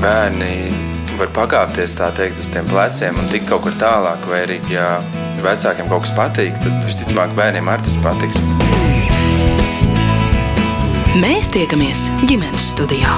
bērni var pakāpties tā teikt uz tiem pleciem un tikt kaut kur tālāk, vai arī, ja vecākiem kaut kas patīk, tad visticamāk bērniem arī tas patiks. Mēs tiekamies ģimenes studijā.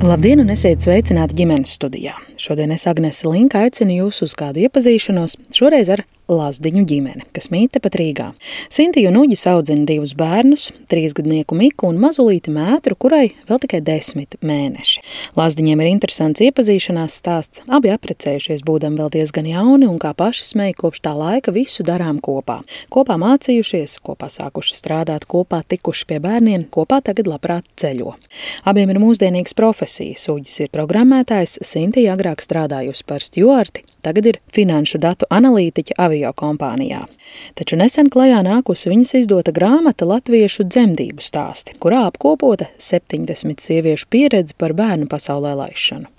Labdien, un esiet sveicināti ģimenes studijā. Šodien es Agnese Linka aicinu jūs uz kādu iepazīšanos, šoreiz ar Lazdiņu ģimene, kas mīt tepat Rīgā. Sintīja un Uģis audzina divus bērnus, trīsgadnieku Miku un mazulīti mētru, kurai vēl tikai desmit mēneši. Lazdiņiem ir interesants iepazīšanās stāsts. Abi apprecējušies, būdami vēl diezgan jauni un kā paši smēja kopš tā laika visu darām kopā. Kopā mācījušies, kopā sākuši strādāt, kopā tikuši pie bērniem, kopā tagad labprāt ceļo. Abiem ir mūsdienīgas profesijas. Uģis ir programmētājs, Sintīja agrāk strādājusi par stjuarti, tagad ir finanšu datu analītiķa avio avio kompānijā. Taču nesen klajā nākusi viņas izdota grāmata Latviešu dzemdību stāsti, kurā apkopota 70 sieviešu pieredze par bērnu pasaulē laišanu.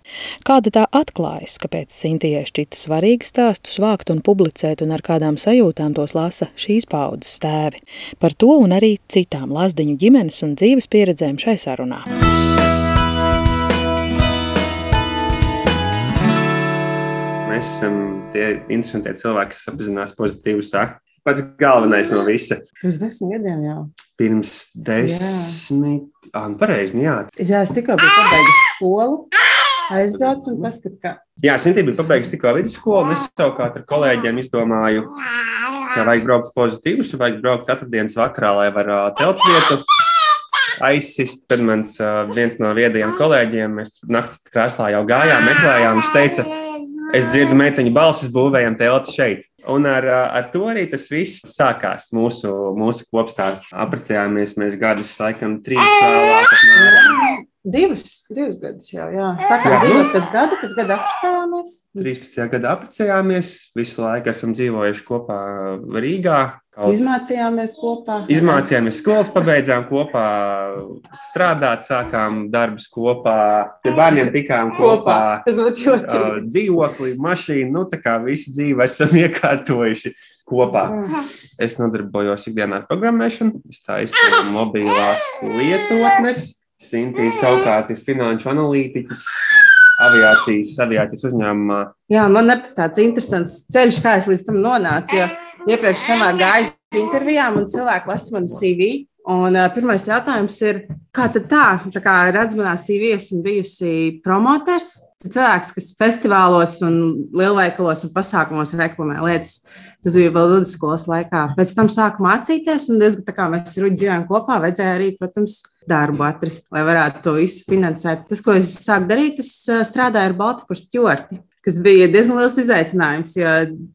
Kāda tā atklājas, kāpēc Sintijai šķita svarīgi stāstus vākt un publicēt, un ar kādām sajūtām tos lasa šīs paudzes tēvi. Par to un arī citām Lazdiņu ģimenes un dzīves pieredzēm šai sarunā. Mēs esam tie interesantie cilvēki, kas apzinās pozitīvu saku. Pats galvenais no visa. Pirms desmit gadiem jau. Pirms desmit, ah, nu pareizi, nu jā. Jā, es tikko biju pabeigusi skolu. Aizbraucu un paskatu, kā. Jā, Sintīna bija pabeigusi tikko vidusskolu, un es savukārt ar kolēģiem izdomāju, ka vajag braukt pozitīvus, vajag braukt ceturtdienas vakarā, lai var uh, telts vietu aizsist. Tad mans uh, viens no viedajiem kolēģiem, mēs naktas krēslā jau gājām, meklējām, viņš teica, Es dzirdu meiteņu balsis, būvējam telti šeit. Un ar, ar to arī tas viss sākās. Mūsu, mūsu kopstāsts apprecējāmies mēs gadus, laikam, trīs vēlāk. Divus, divus gadus jau, jā. Sākām dzīvot pēc gada, pēc gada apprecējāmies. 13. gada apprecējāmies, visu laiku esam dzīvojuši kopā Rīgā. Kaut... Izmācījāmies kopā. Izmācījāmies skolas, pabeidzām kopā, strādāt, sākām darbus kopā. Ar bērniem tikām kopā. kopā. Dzīvokli, mašīnu, nu tā kā visu dzīvi esam iekārtojuši kopā. Es nodarbojos ikdienā ar programmēšanu, es taisu mobilās lietotnes. Sintīna savukārt ir finanšu analītiķis aviācijas, aviācijas uzņēmumā. Jā, man ir tas tāds interesants ceļš, kā es līdz tam nonācu. Jo iepriekš samā gāju intervijām un cilvēki lasa manu CV. Un uh, pirmais jautājums ir, kā tad tā? Tā kā redz manā CV, esmu bijusi promotors, cilvēks, kas festivālos un lielveikalos un pasākumos reklamē lietas. Tas bija vēl vidusskolas laikā. Pēc tam sāku mācīties, un diezgan tā kā mēs dzīvojam kopā, vajadzēja arī, protams, darbu atrast, lai varētu to visu finansēt. Tas, ko es sāku darīt, es strādāju ar Baltiku stjorti kas bija diezgan liels izaicinājums. Jo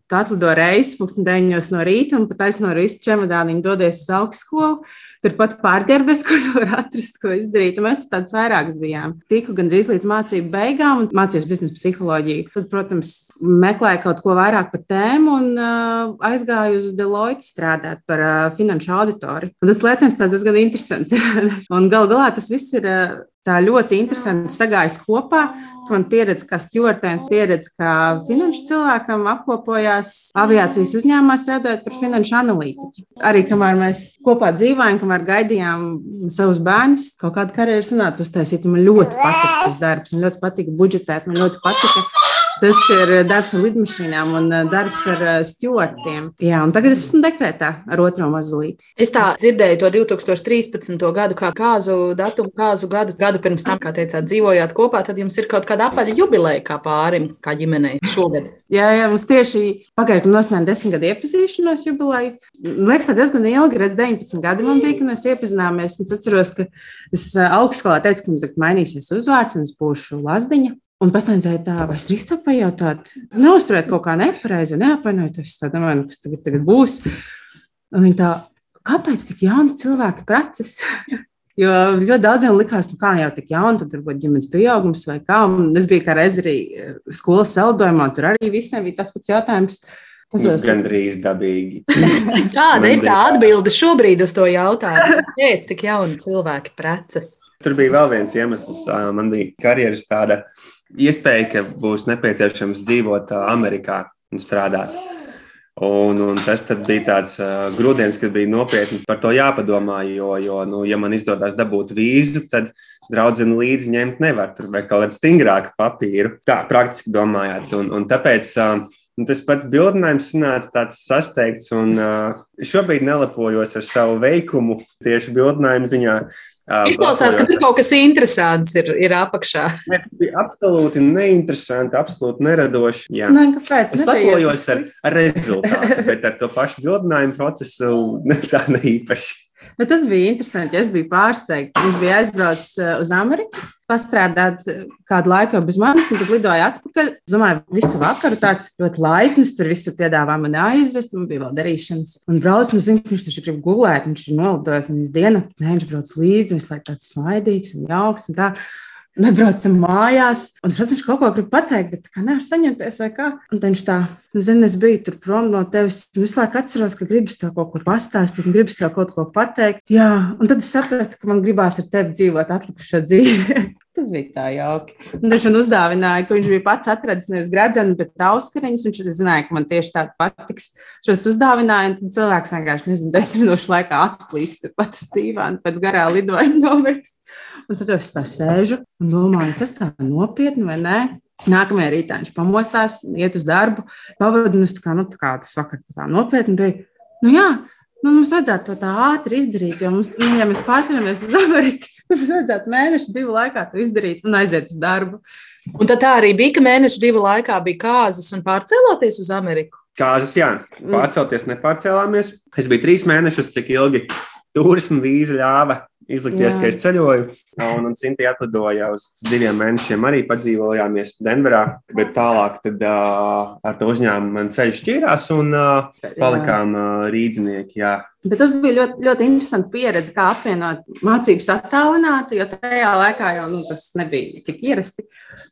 tu atlido reizes, pusdienas deviņos no rīta, un pat aizno rīta čemodāniņu dodies uz augstskolu. Turpat pārģērbēs, kur var atrast, ko izdarīt. Un mēs tādas vairākas bijām. Tiku gandrīz līdz mācību beigām, un mācījos biznesa psiholoģiju. Tad, protams, meklēju kaut ko vairāk par tēmu un uh, aizgāju uz Deloitte strādāt par uh, finanšu auditori. Un tas liecins tas diezgan interesants. un gal galā tas viss ir uh, tā ļoti interesanti sagājis kopā. Man pieredze kā stūrtēm, pieredze kā finanšu cilvēkam apkopojās aviācijas uzņēmumā strādājot par finanšu analītiķu. Arī kamēr mēs kopā dzīvojām, kamēr gaidījām savus bērnus, kaut kāda karjeras sanāca uztaisīt. Man ļoti patika tas darbs, man ļoti patika budžetēt, man ļoti patika Tas ir darbs ar lidmašīnām un eh, darbs ar eh, stūrtiem. Jā, un tagad es esmu dekrētā ar otro mazulīti. Es tā dzirdēju to 2013. gadu kā kāzu datumu, kāzu gadu, gadu pirms tam, kā teicāt, dzīvojāt kopā, tad jums ir kaut kāda apaļa jubileja kā pārim, kā ģimenei šogad. Jā, jā, mums tieši pagājušajā gadā nosnēma desmit gadu iepazīšanās jubileju. Liekas, tā diezgan ilgi, redz, 19 gadi man bija, kad mēs iepazināmies. Es atceros, ka es augstskolā teicu, ka man mainīsies uzvārds un es būšu Lazdiņa. Un pasniedzēja tā, vai es drīkstu pajautāt, neuzturēt kaut kā nepareizi, neapvainoties, tad domāju, kas tagad, tagad būs. Un viņa tā, kāpēc tik jauni cilvēki preces? jo ļoti daudziem likās, nu kā jau tik jauni, tad varbūt ģimenes pieaugums vai kā. Un es biju kā reiz arī eh, skolas saldojumā, tur arī visiem bija tas pats jautājums. Tas ir gandrīz dabīgi. Kāda ir tā atbilde šobrīd uz to jautājumu? Kāpēc tik jauni cilvēki preces? Tur bija vēl viens iemesls. Man bija karjeras tāda iespēja, ka būs nepieciešams dzīvot Amerikā un strādāt. Un, un tas bija tāds uh, grūdienis, kad bija nopietni par to jāpadomā. Jo, jo nu, ja man izdodas dabūt vīzu, tad draudzene līdzi ņemt nevar. Tur vajag kaut kādu stingrāku papīru, kā praktiski domājot. Un, un tāpēc uh, Un tas pats bildinājums nāca tāds sasteigts, un uh, šobrīd nelepojos ar savu veikumu tieši bildinājuma ziņā. Izklausās, ka tur kaut kas interesants ir, ir apakšā. Ne, bija absolūti neinteresanti, absolūti neradoši. Jā. Nē, kāpēc? Es lepojos ar, ar rezultātu, bet ar to pašu bildinājumu procesu tā ne īpaši. Bet tas bija interesanti. Es biju pārsteigts. Viņš bija aizbraucis uz Ameriku, pastrādāt uh, kādu laiku bez manis, un tad lidoja atpakaļ. Es domāju, visu vakaru tāds ļoti laipns, tur visu piedāvā man aizvest, man bija vēl darīšanas. Un brauc, nu, zinu, viņš taču grib gulēt, viņš ir nolidojis viņas dienu, nē, viņš brauc līdzi, viņš lai tāds smaidīgs un jauks un tā. Un atbraucam mājās, un redz, viņš kaut ko grib pateikt, bet kā nevar saņemties vai kā. Un viņš tā, nu, zini, es biju tur prom no tevis, un visu laiku atceros, ka gribas tev kaut ko pastāstīt, un gribas tev kaut ko pateikt. Jā, un tad es sapratu, ka man gribās ar tevi dzīvot atlikušo dzīvi. Tas bija tā jauki. Un viņš man uzdāvināja, ka viņš bija pats atradzis nevis gradzenu, bet auskariņus. Viņš zināja, ka man tieši tāda patiks. Šos uzdāvināja, un cilvēks vienkārši, nezinu, desmit minūšu laikā atplīst pat stīvā un pēc garā lidojuma noveikts. Es tā sēžu un domāju, tas tā nopietni vai nē. Nākamajā rītā viņš pamostās, iet uz darbu, pavadīja tā kā, nu, tā kā tas vakar tā nopietni bija. Nu, jā, nu, mums vajadzētu to tā ātri izdarīt, jo mums, nu, ja mēs pārceļamies uz Ameriku, tad mums vajadzētu mēnešu, divu laikā to izdarīt un aiziet uz darbu. Un tad tā arī bija, ka mēnešu divu laikā bija kāzas un pārcēloties uz Ameriku. Kāzas, jā, pārcelties nepārcēlāmies. Es biju trīs mēnešus, cik ilgi turisma vīza ļāva izlikties, Jā. ka es ceļoju. Un, un Sintīna atlidoja uz diviem mēnešiem. Arī padzīvojāmies Denverā, bet tālāk tad, uh, ar to uzņēmumu man ceļš šķīrās un uh, palikām uh, rīznieki. Bet tas bija ļoti, ļoti interesanti pieredze, kā apvienot mācības attālināti, jo tajā laikā jau nu, tas nebija tik ierasti.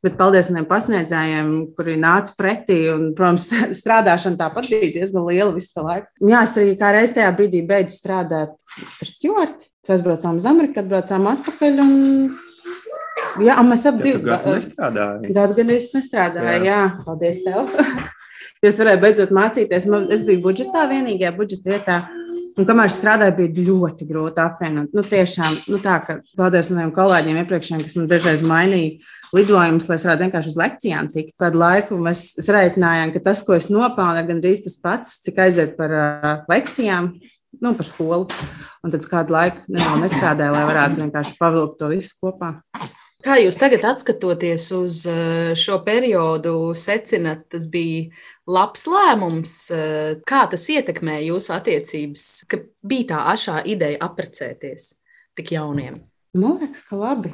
Bet paldies maniem pasniedzējiem, kuri nāca pretī. Un, protams, strādāšana tāpat bija diezgan liela visu laiku. Jā, es arī kā reiz tajā brīdī beidzu strādāt par stūrti. Mēs aizbraucām uz Ameriku, atbraucām atpakaļ. Un... Jā, mēs abi divi gadu gan es nestrādāju, jā. jā, paldies tev. es varēju beidzot mācīties. Es biju budžetā, vienīgajā budžeta vietā. Un kamēr es strādāju, bija ļoti grūti apvienot. Nu, tiešām, nu, tā, ka paldies maniem kolēģiem iepriekšējiem, kas man dažreiz mainīja lidojumus, lai es varētu vienkārši uz lekcijām tikt. Kādu laiku mēs reiķinājām, ka tas, ko es nopelnu, ir gandrīz tas pats, cik aiziet par uh, lekcijām nu, par skolu. Un tad kādu laiku nestrādāju, lai varētu vienkārši pavilkt to visu kopā. Kā jūs tagad skatoties uz eh, šo periodu, secināt, tas bija labs lēmums? Eh, kā tas ietekmēja jūsu attiecības, ka bija tā ašā ideja apprecēties tik jauniem? Man liekas, ka labi.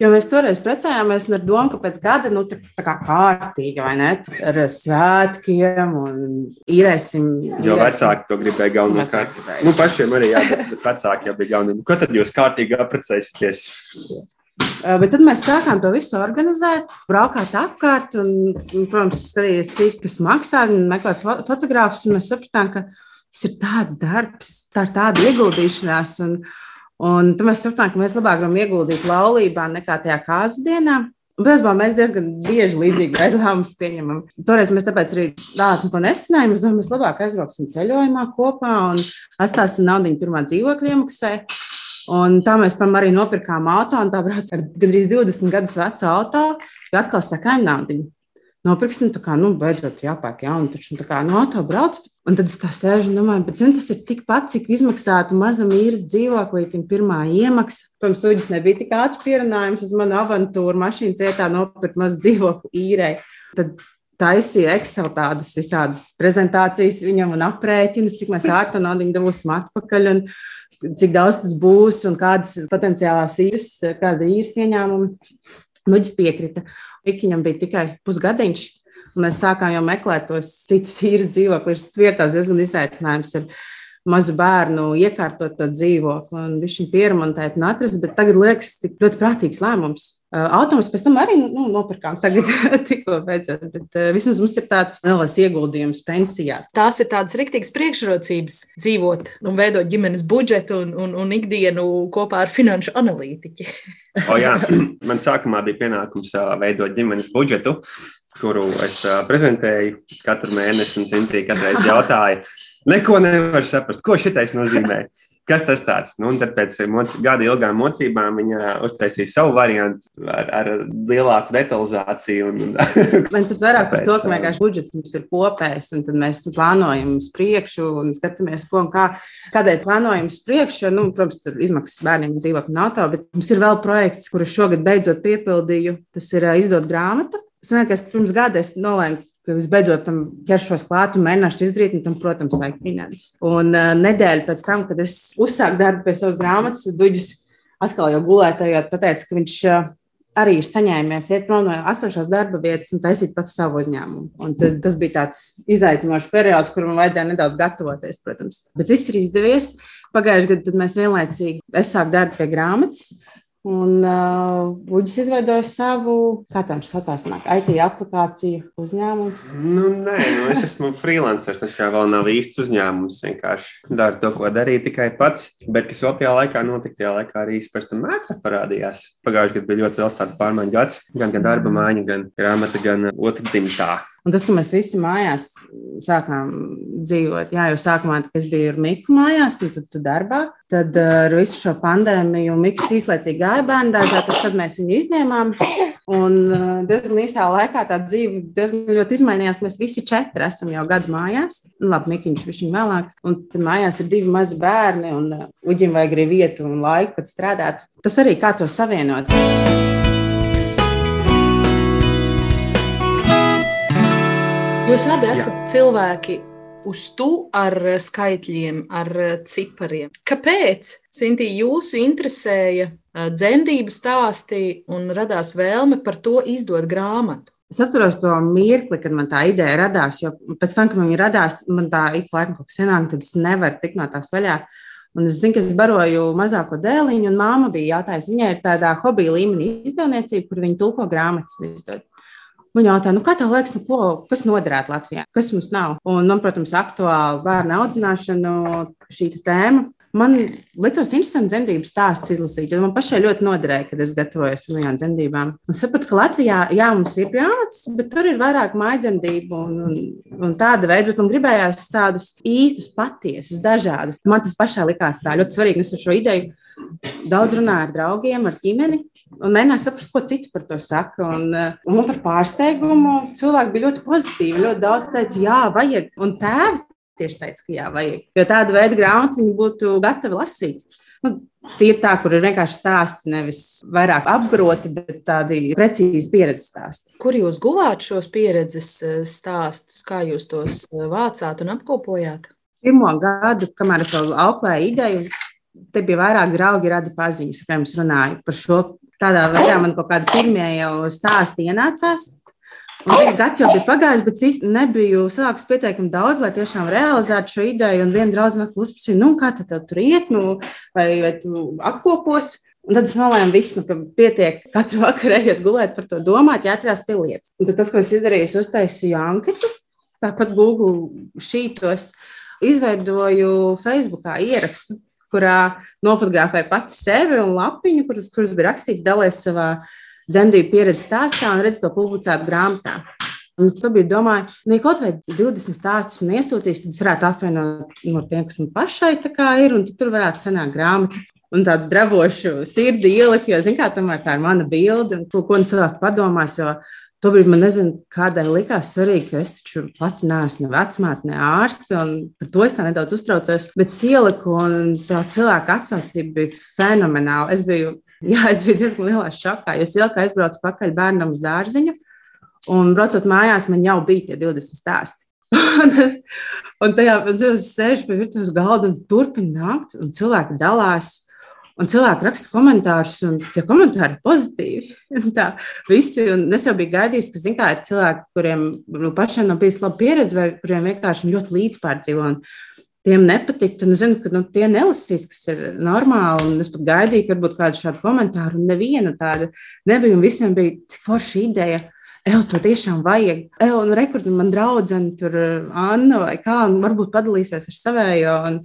Jo mēs toreiz precējāmies ar domu, ka pēc gada, nu, tā, tā kā kārtīgi, vai ne, ar svētkiem un īrēsim. Jo vecāki to gribēja galvenokārt. Nu, pašiem arī, jā, bet, vecāki jau bija galvenie. Nu, ko tad jūs kārtīgi apprecēsieties? Bet tad mēs sākām to visu organizēt, braukāt apkārt un, protams, skatīties, cik tas maksā, un meklēt fotogrāfus. Mēs sapratām, ka tas ir tāds darbs, tā ir tāda ieguldīšanās. Un, Un tad mēs sapratām, ka mēs labāk gribam ieguldīt laulībā nekā tajā kāzu dienā. Bezbā mēs diezgan bieži līdzīgi lēmumus pieņemam. Toreiz mēs tāpēc arī tādu neko nesanājām. Es domāju, mēs labāk aizbrauksim ceļojumā kopā un atstāsim naudu pirmā dzīvokļa iemaksai. Un tā mēs arī nopirkām auto, un tā brauc ar gandrīz 20 gadus vecu auto, jo atkal sakām naudu nopirksim, tā kā, nu, beidzot jāpērk jaunu, taču, nu, tā kā, no auto brauc. Un tad es tā sēžu un domāju, bet, zin, tas ir tikpat, cik izmaksātu mazam īres dzīvoklītim pirmā iemaksa. Protams, Uģis nebija tik ātrs pierunājums uz manu avantūru, mašīnas vietā nopirkt mazu dzīvokli īrei. Tad taisīja Excel tādas visādas prezentācijas viņam un aprēķinus, cik mēs ārā naudu dabūsim atpakaļ. Un, Cik daudz tas būs un kādas potenciālās īres, kāda īres ieņēmuma. Nuģis piekrita. Ikiņam bija tikai pusgadiņš. Mēs sākām jau meklēt tos citus īres dzīvokļus. Bija diezgan izaicinājums ar mazu bērnu iekārtot to dzīvokli un viņš piermontēt un atrast, bet tagad liekas tik ļoti prātīgs lēmums. Automus pēc tam arī nu, nopirkām, tagad tikko beidzot, bet vismaz mums ir tāds neliels ieguldījums pensijā. Tās ir tādas riktīgas priekšrocības dzīvot un veidot ģimenes budžetu un, un, un ikdienu kopā ar finanšu analītiķi. o, jā, man sākumā bija pienākums veidot ģimenes budžetu, kuru es prezentēju katru mēnesi un Sintīja katru reizi jautāja. Neko nevar saprast, ko šitais nozīmē. Kas tas tāds? Nu, tad pēc gada ilgām mocībām viņa uztaisīja savu variantu ar, ar lielāku detalizāciju. Un, Man tas vairāk par to, ka vienkārši budžets mums ir kopējs, un tad mēs plānojam uz priekšu un skatāmies, ko un kā. Kādēļ plānojam uz priekšu? Nu, protams, tur izmaksas bērniem dzīvokļu un auto, bet mums ir vēl projekts, kurus šogad beidzot piepildīju. Tas ir izdot grāmatu. Es domāju, ka pirms gada es nolēmu, ka visbeidzot tam ķeršos klāt un mēģināšu izdarīt, un tam, protams, vajag finanses. Un uh, nedēļa pēc tam, kad es uzsāku darbu pie savas grāmatas, Duģis atkal jau gulētājot pateica, ka viņš uh, arī ir saņēmies iet prom no esošās darba vietas un taisīt pats savu uzņēmumu. Un tad, tas bija tāds izaicinošs periods, kur man vajadzēja nedaudz gatavoties, protams. Bet viss ir izdevies. Pagājušajā gadā mēs vienlaicīgi, sāku darbu pie grāmatas. Un uh, Uģis izveidoja savu, kā viņš saucās, IT aplikāciju uzņēmums. Nu, nē, nu, es esmu freelancer. Tas jau nav īsts uzņēmums. Vienkārši daru to, ko darīju tikai pats. Bet kas vēl tajā laikā notika, tajā laikā arī tam mētra parādījās. Pagājušajā gadā bija ļoti liels tāds pārmaiņu gads. Gan, gan darba maiņa, gan grāmata, gan otra dzimtā. Un tas, ka mēs visi mājās sākām dzīvot, jā, jau sākumā, es biju ar Miku mājās, tad tu darbā, tad uh, ar visu šo pandēmiju Miks īslaicīgi gāja bērnu dārzā, tad mēs viņu izņēmām. Un uh, diezgan īsā laikā tā dzīve diezgan ļoti izmainījās. Mēs visi četri esam jau gadu mājās. Nu, labi, Mikiņš viņš viņu vēlāk. Un mājās ir divi mazi bērni, un uh, Uģim vajag arī vietu un laiku pat strādāt. Tas arī kā to savienot. Jūs abi esat Jā. cilvēki uz tu ar skaitļiem, ar cipariem. Kāpēc, Sintī, jūs interesēja dzemdību stāstī un radās vēlme par to izdot grāmatu? Es atceros to mirkli, kad man tā ideja radās, jo pēc tam, kad man viņa radās, man tā ik pa laikam kaut kas senāk, tad es nevaru tikt no tās vaļā. Un es zinu, ka es baroju mazāko dēliņu, un māma bija jautājusi, viņai ir tādā hobija līmenī izdevniecība, kur viņa tulko grāmatas izdod. Viņa jautā, nu, kā tev liekas, nu, ko, kas noderētu Latvijā? Kas mums nav? Un man, protams, aktuāli bērnu audzināšana, šī tēma. Man likās interesanti dzemdību stāstus izlasīt, jo man pašai ļoti noderēja, kad es gatavojos pirmajām dzemdībām. Es sapratu, ka Latvijā, jā, mums ir grāmatas, bet tur ir vairāk mājdzemdību un, un, un tāda veida, bet man gribējās tādus īstus, patiesus, dažādus. Man tas pašai likās tā ļoti svarīgi, es ar šo ideju daudz runāju ar draugiem, ar ģimeni un mēģināju saprast, ko citi par to saka. Un, eh, un man par pārsteigumu cilvēki bija ļoti pozitīvi. Ļoti daudz teica, jā, vajag. Un tēvi tieši teica, ka jā, vajag. Jo tāda veida grāmatu viņi būtu gatavi lasīt. Nu, Tie ir tā, kur ir vienkārši stāsti, nevis vairāk apgroti, bet tādi precīzi pieredzes stāsti. Kur jūs guvāt šos pieredzes eh, stāstus, kā jūs tos eh, vācāt un apkopojāt? Pirmo gadu, kamēr es vēl auklēju ideju, te bija vairāk draugi, radi paziņas, kā jums runāju par šo tādā veidā man kaut kādi pirmie jau stāsti ienācās. Un gads jau bija pagājis, bet es nebiju sācis pietiekami daudz, lai tiešām realizētu šo ideju. Un viena draudzene uzprasīja, nu, kā tad tur iet, nu, vai, vai tu apkopos. Un tad es nolēmu, visu, nu, ka pietiek katru vakaru ejot gulēt par to domāt, jāatcerās pie lietas. Un tad tas, ko es izdarīju, es uztaisīju anketu, tāpat Google šītos, izveidoju Facebookā ierakstu kurā nofotografēja pati sevi un lapiņu, kuras, kuras bija rakstīts, dalījies savā dzemdību pieredzes stāstā un redz to publicētu grāmatā. Un es biju domāju, nu, ja kaut vai 20 stāstus man iesūtīs, tad es varētu apvienot no tiem, kas man pašai ir, un tur varētu sanākt grāmata. Un tādu dravošu sirdi ielikt, jo, zināmā mērā, tā ir mana bilde, un ko, ko cilvēki padomās. Jo Tobrīd man nezinu, kādēļ likās svarīgi, ka es taču pati neesmu ne vecmāte, ne ārste. Par to es tā nedaudz uztraucos. Bet ieliku, un tā cilvēka atsaucība bija fenomenāla. Es biju, jā, es biju diezgan lielā šokā. Es ieliku aizbraucu pakaļ bērnam uz dārziņu, un braucot mājās, man jau bija tie 20 stāsti. un, tas, un tajā brīdī es sēžu pie virtuves galda un turpinu nākt, un cilvēki dalās Un cilvēki raksta komentārus, un tie komentāri ir pozitīvi. Tā, visi, un es jau biju gaidījis, ka kā, ir cilvēki, kuriem nu, pašiem nav bijis laba pieredze, vai kuriem vienkārši ļoti līdzpārdzīvo. Tiem nepatiktu. Un es zinu, ka nu, tie nelasīs, kas ir normāli. Es pat gaidīju, ka varbūt kādu šādu komentāru. Un neviena tāda nebija. Visiem bija cik forša ideja. Evo, to tiešām vajag. Evo, un rekordi man draudzene, tur Anna vai kā, un varbūt padalīsies ar savējo. Un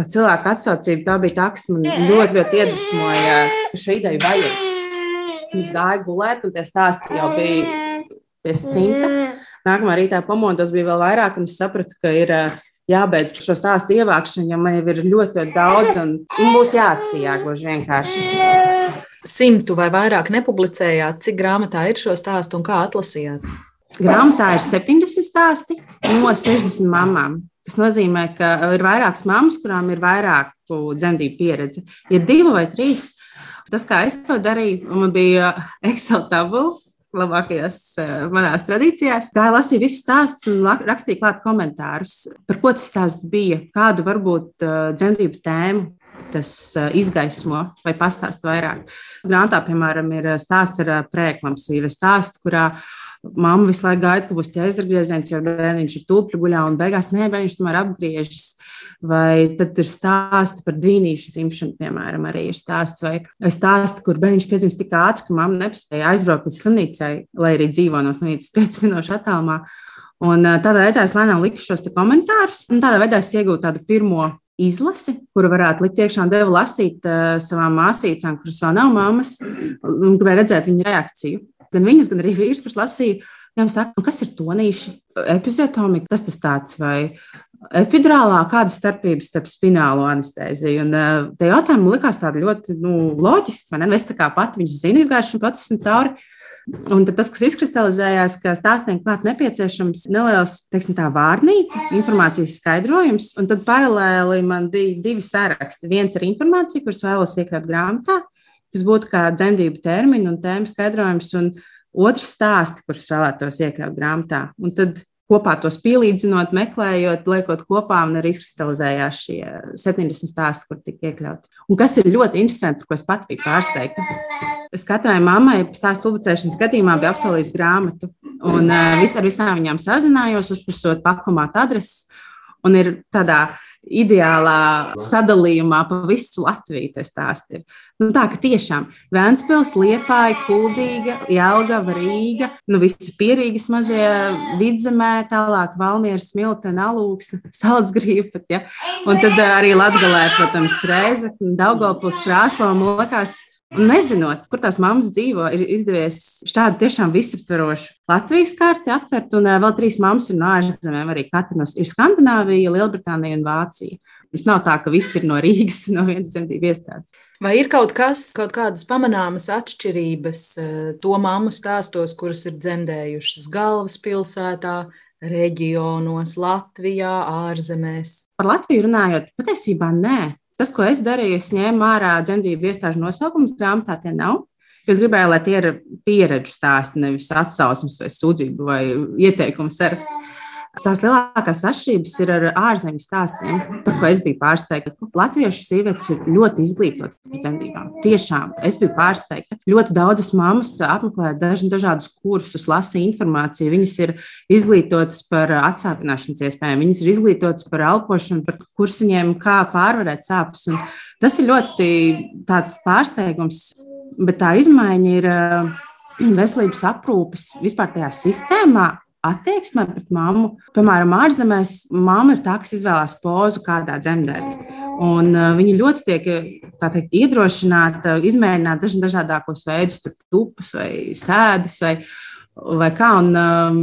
tā cilvēka atsaucība, tā bija tā, kas man ļoti, ļoti iedvesmoja, šo ideju vajag. Es gāju gulēt, un tie stāsti jau bija pie simta. Nākamā rītā pamodos bija vēl vairāk, un es sapratu, ka ir jābeidz šo stāstu ievākšana, jo man jau ir ļoti, ļoti daudz, un, un būs jāatsījā gluži vienkārši. Simtu vai vairāk nepublicējāt, cik grāmatā ir šo stāstu un kā atlasījāt? Grāmatā ir 70 stāsti no 60 mamām. Tas nozīmē, ka ir vairākas mammas, kurām ir vairāk dzemdību pieredze. Ir divi vai trīs. Tas, kā es to darīju, man bija Excel tabula, labākajās uh, manās tradīcijās. Gāja lasīja visus stāstus un rakstīja klāt komentārus, par ko tas stāsts bija, kādu varbūt uh, dzemdību tēmu tas uh, izgaismo vai pastāst vairāk. Grāmatā, piemēram, ir stāsts ar prēklamsīvu stāsts, kurā Māma visu laiku gaida, ka būs ķēzargrieziens, jo bērniņš ir tūpļu guļā, un beigās nē, bērniņš tomēr apgriežas. Vai tad ir stāsti par dvīnīšu dzimšanu, piemēram, arī ir stāsts, vai, stāsti, kur bērns piedzimst tik ātri, ka mamma nespēja aizbraukt līdz slimnīcai, lai arī dzīvo no slimnīcas 5 minūšu attālumā. Un tādā veidā es lēnām liku šos komentārus, un tādā veidā es iegūstu tādu pirmo izlasi, kuru varētu likt iekšā devu lasīt uh, savām māsīcām, kuras vēl nav mammas, un gribēju redzēt viņu reakciju. Gan viņas, gan arī vīrs, kurš lasīja, jau saka, nu, kas ir tonīši, epizotomika, kas tas tāds vai epidurālā, kāda starpība starp spinālo anestēziju. Un uh, tie jautājumi likās tādi ļoti nu, loģiski, man ne? Es tā kā pati viņš zina, izgājuši un pats esmu cauri. Un tas, kas izkristalizējās, ka stāstiem klāt nepieciešams neliels, teiksim, tā vārnīca, informācijas skaidrojums, un tad paralēli man bija divi saraksti. Viens ar informāciju, kuras vēlos iekļaut grāmatā, kas būtu kā dzemdību termiņu un tēmu skaidrojums, un otrs stāsti, kurus vēlētos iekļaut grāmatā. Un tad kopā tos pielīdzinot, meklējot, liekot kopā, un arī izkristalizējās šie 70 stāsti, kur tika iekļauti. Un kas ir ļoti interesanti, ko es pat biju pārsteigta. Es katrai mammai stāstu publicēšanas gadījumā biju apsolījis grāmatu, un uh, vis, ar visām viņām sazinājos, uzprasot pakomāt adreses. Un ir tādā ideālā sadalījumā pa visu Latviju tas stāsts ir. Nu, tā ka tiešām Vēnspils, Liepāja, Kuldīga, Jelgava, Rīga, nu visas pierīgas mazie vidzemē, tālāk Valmieras, Miltena, Alūksne, Saldzgrīva pat, ja. Un tad arī Latgalē, protams, Reize, Daugavpils, Krāslava, Mokās. Un nezinot, kur tās mammas dzīvo, ir izdevies šādu tiešām visaptverošu Latvijas karti aptvert, un vēl trīs mammas ir no ārzemēm. Arī katra no ir Skandināvija, Lielbritānija un Vācija. Mums nav tā, ka viss ir no Rīgas, no vienas dzemdību iestādes. Vai ir kaut kas, kaut kādas pamanāmas atšķirības to mammu stāstos, kuras ir dzemdējušas galvaspilsētā, reģionos, Latvijā, ārzemēs? Par Latviju runājot, patiesībā nē. Tas, ko es darīju, es ņēmu ārā dzemdību iestāžu nosaukumus, grāmatā tie nav. Es gribēju, lai tie ir pieredžu stāsti, nevis atsauksmes vai sūdzību vai ieteikumu saraksts. Tās lielākās atšķirības ir ar ārzemju stāstiem, par ko es biju pārsteigta. Latviešu sievietes ir ļoti izglītotas par dzemdībām. Tiešām es biju pārsteigta. Ļoti daudzas mammas apmeklē dažādus kursus, lasa informāciju. Viņas ir izglītotas par atsāpināšanas iespējām, viņas ir izglītotas par elpošanu, par kursiņiem, kā pārvarēt sāpes. Un tas ir ļoti pārsteigums, bet tā izmaiņa ir veselības aprūpes vispār tajā sistēmā attieksmē pret mammu. Piemēram, ārzemēs mamma ir tā, kas izvēlās pozu, kādā dzemdēt. Un, uh, viņa ļoti tiek teikt, iedrošināta izmēģināt daž, dažādākos veidus, tupus vai sēdes vai, vai kā. Un, um,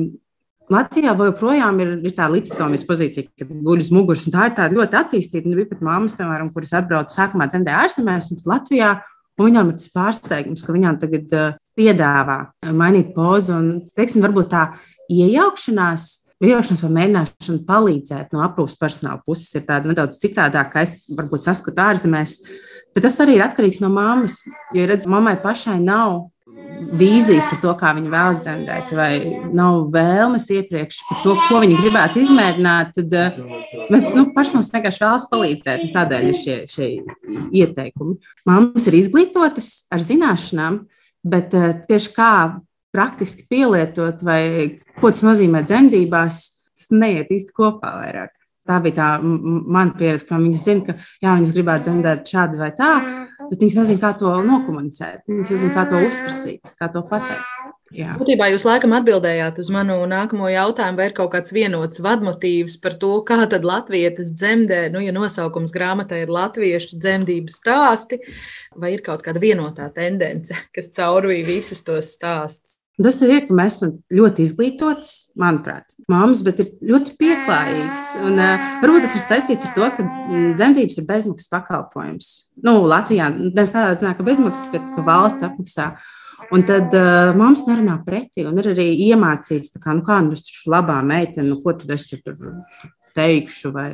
Latvijā joprojām ir, ir tā līdzekļu pozīcija, kad guļ uz muguras. Tā ir ļoti attīstīta. Bija pat mammas, piemēram, kuras atbrauca sākumā dzemdēt ārzemēs, un Latvijā viņām ir tas pārsteigums, ka viņām tagad uh, piedāvā mainīt pozu. Un, teiksim, varbūt tā iejaukšanās, iejaukšanās vai mēģināšana palīdzēt no aprūpas personāla puses ir tāda nedaudz citādāka, kā es varbūt saskatu ārzemēs. Bet tas arī ir atkarīgs no mammas. Jo, redziet, mammai pašai nav vīzijas par to, kā viņa vēlas dzemdēt, vai nav vēlmes iepriekš par to, ko viņa gribētu izmēģināt. Tad, bet nu, personāls vienkārši vēlas palīdzēt. Tādēļ ir šie, šie ieteikumi. Māmas ir izglītotas ar zināšanām, bet tieši kā praktiski pielietot, vai ko tas nozīmē dzemdībās, tas neiet īsti kopā vairāk. Tā bija tā mana pieredze, ka viņas zina, ka jā, viņas gribētu dzemdēt šādi vai tā, bet viņas nezina, kā to nokomunicēt. Viņas nezina, kā to uzprasīt, kā to pateikt. Jā. Būtībā jūs laikam atbildējāt uz manu nākamo jautājumu, vai ir kaut kāds vienots vadmotīvs par to, kā tad latvietis dzemdē, nu, ja nosaukums grāmatai ir latviešu dzemdību stāsti, vai ir kaut kāda vienotā tendence, kas caurvīja visus tos stāstus? Tas ir, ka mēs esam ļoti izglītotas, manuprāt, māmas, bet ir ļoti pieklājīgas. Un, uh, varbūt tas ir saistīts ar to, ka mm, dzemdības ir bezmaksas pakalpojums. Nu, Latvijā tas tādā ziņā, ka bezmaksas, bet ka valsts apmaksā. Un tad uh, māmas nerunā pretī, un ir arī iemācīts, kā, nu, kā nu, taču labā meitene, nu, ko tad es tur teikšu, vai,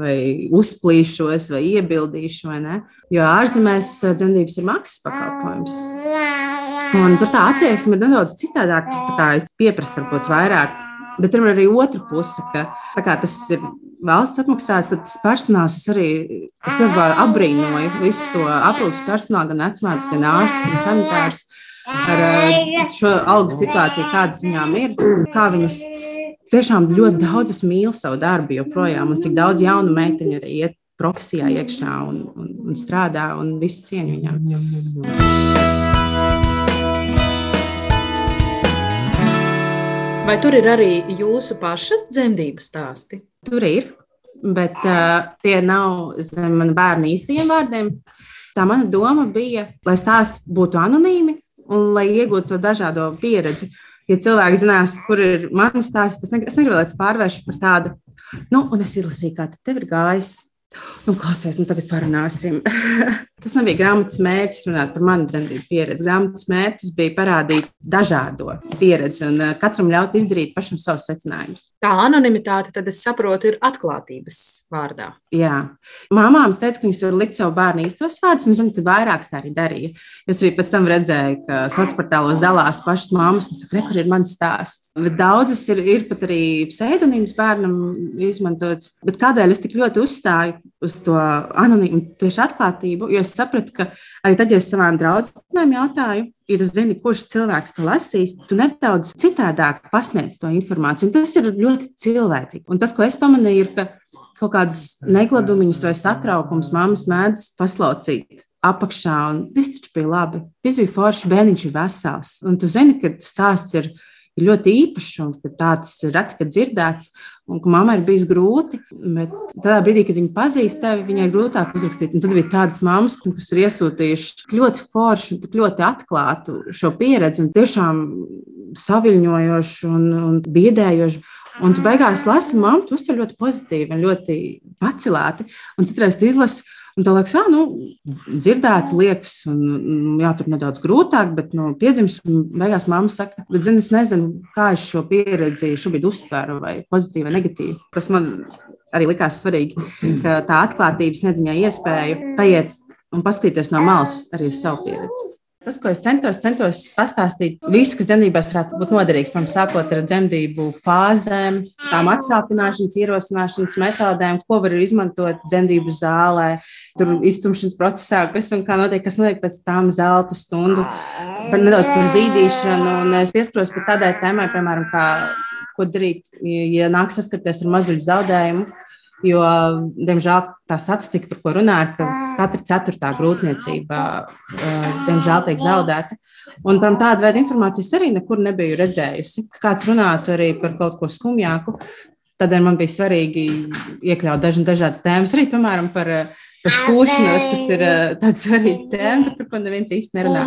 vai uzplīšos, vai iebildīšu, vai ne. Jo ārzemēs uh, dzemdības ir maksas pakalpojums. Un tur tā attieksme ir nedaudz citādāka. Tā kā pieprasa varbūt vairāk. Bet ir arī otra puse, ka kā, tas ir valsts apmaksāts, tad tas personāls arī es pilnībā apbrīnoju visu to aprūpas personālu, gan vecmātes, gan ārstus, gan sanitārus ar eh, šo algu situāciju, kādas viņām ir, kā viņas tiešām ļoti daudzas mīl savu darbu joprojām, un cik daudz jaunu meiteņu arī iet profesijā iekšā un, un, un strādā, un visu cieņu viņam. Vai tur ir arī jūsu pašas dzemdību stāsti? Tur ir, bet uh, tie nav zem man bērnu īstajiem vārdiem. Tā mana doma bija, lai stāsti būtu anonīmi, un lai iegūtu to dažādo pieredzi. Ja cilvēki zinās, kur ir mans stāsts, es negribu, lai tas pārvērš par tādu, nu, un es izlasīju, kā tev ir gājis. Nu, klausies, nu tagad parunāsim. Tas nebija grāmatas mērķis runāt par manu dzemdību pieredzi. Grāmatas mērķis bija parādīt dažādo pieredzi un eh, katram ļaut izdarīt pašam savus secinājumus. Tā anonimitāte, tad es saprotu, ir atklātības vārdā. Jā, māmām teica, ka viņas var likt savu bērnu īstos vārdus, un es zinu, ka vairākas tā arī darīja. Es arī pēc tam redzēju, ka sociālos portālos dalās pašas māmas un saka, kur ir mans stāsts. Bet daudzas ir, ir pat arī pseidonīms bērnam izmantots. Bet kādēļ es tik ļoti uzstāju uz to anonīmu tieši atklātību? Jo es sapratu, ka arī tad, ja es savām draudzenēm jautāju, ja tu zini, kurš cilvēks to lasīs, tu nedaudz citādāk pasniedz to informāciju. Un tas ir ļoti cilvēcīgi. Un tas, ko es pamanīju, ir, ka kaut kādus negladumiņus vai satraukumus mammas mēdz paslaucīt apakšā, un viss taču bija labi. Viss bija forši, bērniņš ir vesels. Un tu zini, ka stāsts ir ir ļoti īpašs un tāds reti, dzirdēts. Un ka mammai ir bijis grūti, bet tādā brīdī, kad viņa pazīst tevi, viņai ir grūtāk uzrakstīt. Un tad bija tādas mammas, kas ir iesūtījušas ļoti foršu, ļoti atklātu šo pieredzi un tiešām saviņojošu un, un biedējošu. Un tu beigās lasi, mamma, tu uztver ļoti pozitīvi un ļoti pacelēti. Un citreiz tu izlasi Un tā liekas, ah, nu, dzirdēt, liekas, un jā, tur nedaudz grūtāk, bet no nu, piedzimis, beigās mamma saka, bet zini, es nezinu, kā es šo pieredzi šobrīd uztveru, vai pozitīvi vai negatīvi. Tas man arī likās svarīgi, ka tā atklātības nedziņā iespēju paiet un paskatīties no malas arī uz savu pieredzi. Tas, ko es centos, centos pastāstīt, visu, kas dzemdībās varētu būt noderīgs, pirms sākot ar dzemdību fāzēm, tām atsāpināšanas, ierosināšanas metodēm, ko var izmantot dzemdību zālē, tur iztumšanas procesā, kas un kā notiek, kas notiek pēc tam zelta stundu, par nedaudz par zīdīšanu. Un es pieskaros pat tādai tēmai, piemēram, kā, ko darīt, ja nāk saskarties ar mazuļu zaudējumu Jo, diemžēl, tā statistika, par ko runā, ir, ka katra ceturtā grūtniecība, diemžēl, tiek zaudēta. Un par tādu veidu informācijas arī nekur nebiju redzējusi. Kāds runātu arī par kaut ko skumjāku, tādēļ man bija svarīgi iekļaut daži, dažādas tēmas, arī, piemēram, par par skūšanos, kas ir tāda svarīga tēma, par ko neviens īsti nerunā.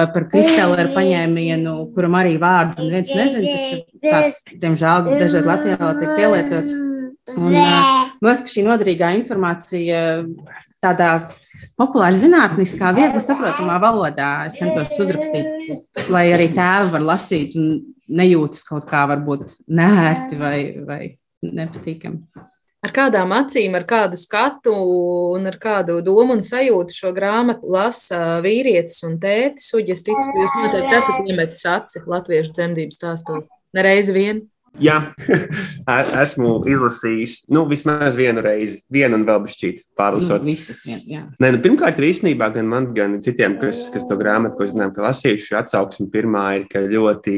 Vai par kristālu paņēmienu, kuram arī vārdu neviens nezina, taču tāds, diemžēl, dažreiz Latvijā tiek pielietots. Un, man liekas, ka šī noderīgā informācija tādā populāra zinātniskā, viegli saprotamā valodā es centos uzrakstīt, lai arī tēvi var lasīt un nejūtas kaut kā varbūt nērti vai, vai nepatīkami. Ar kādām acīm, ar kādu skatu un ar kādu domu un sajūtu šo grāmatu lasa vīrietis un tētis? Uģi, es ticu, ka jūs noteikti esat iemetis aci latviešu dzemdības stāstos. Nereizi vien. Jā, esmu izlasījis nu, vismaz vienu reizi, vienu un vēl bišķīt pārlasot. Nu, visas, jā. Nē, nu, pirmkārt, ir īstenībā gan man, gan citiem, kas, kas to grāmatu, ko zinām, ka lasījuši, atsauksme pirmā ir, ka ļoti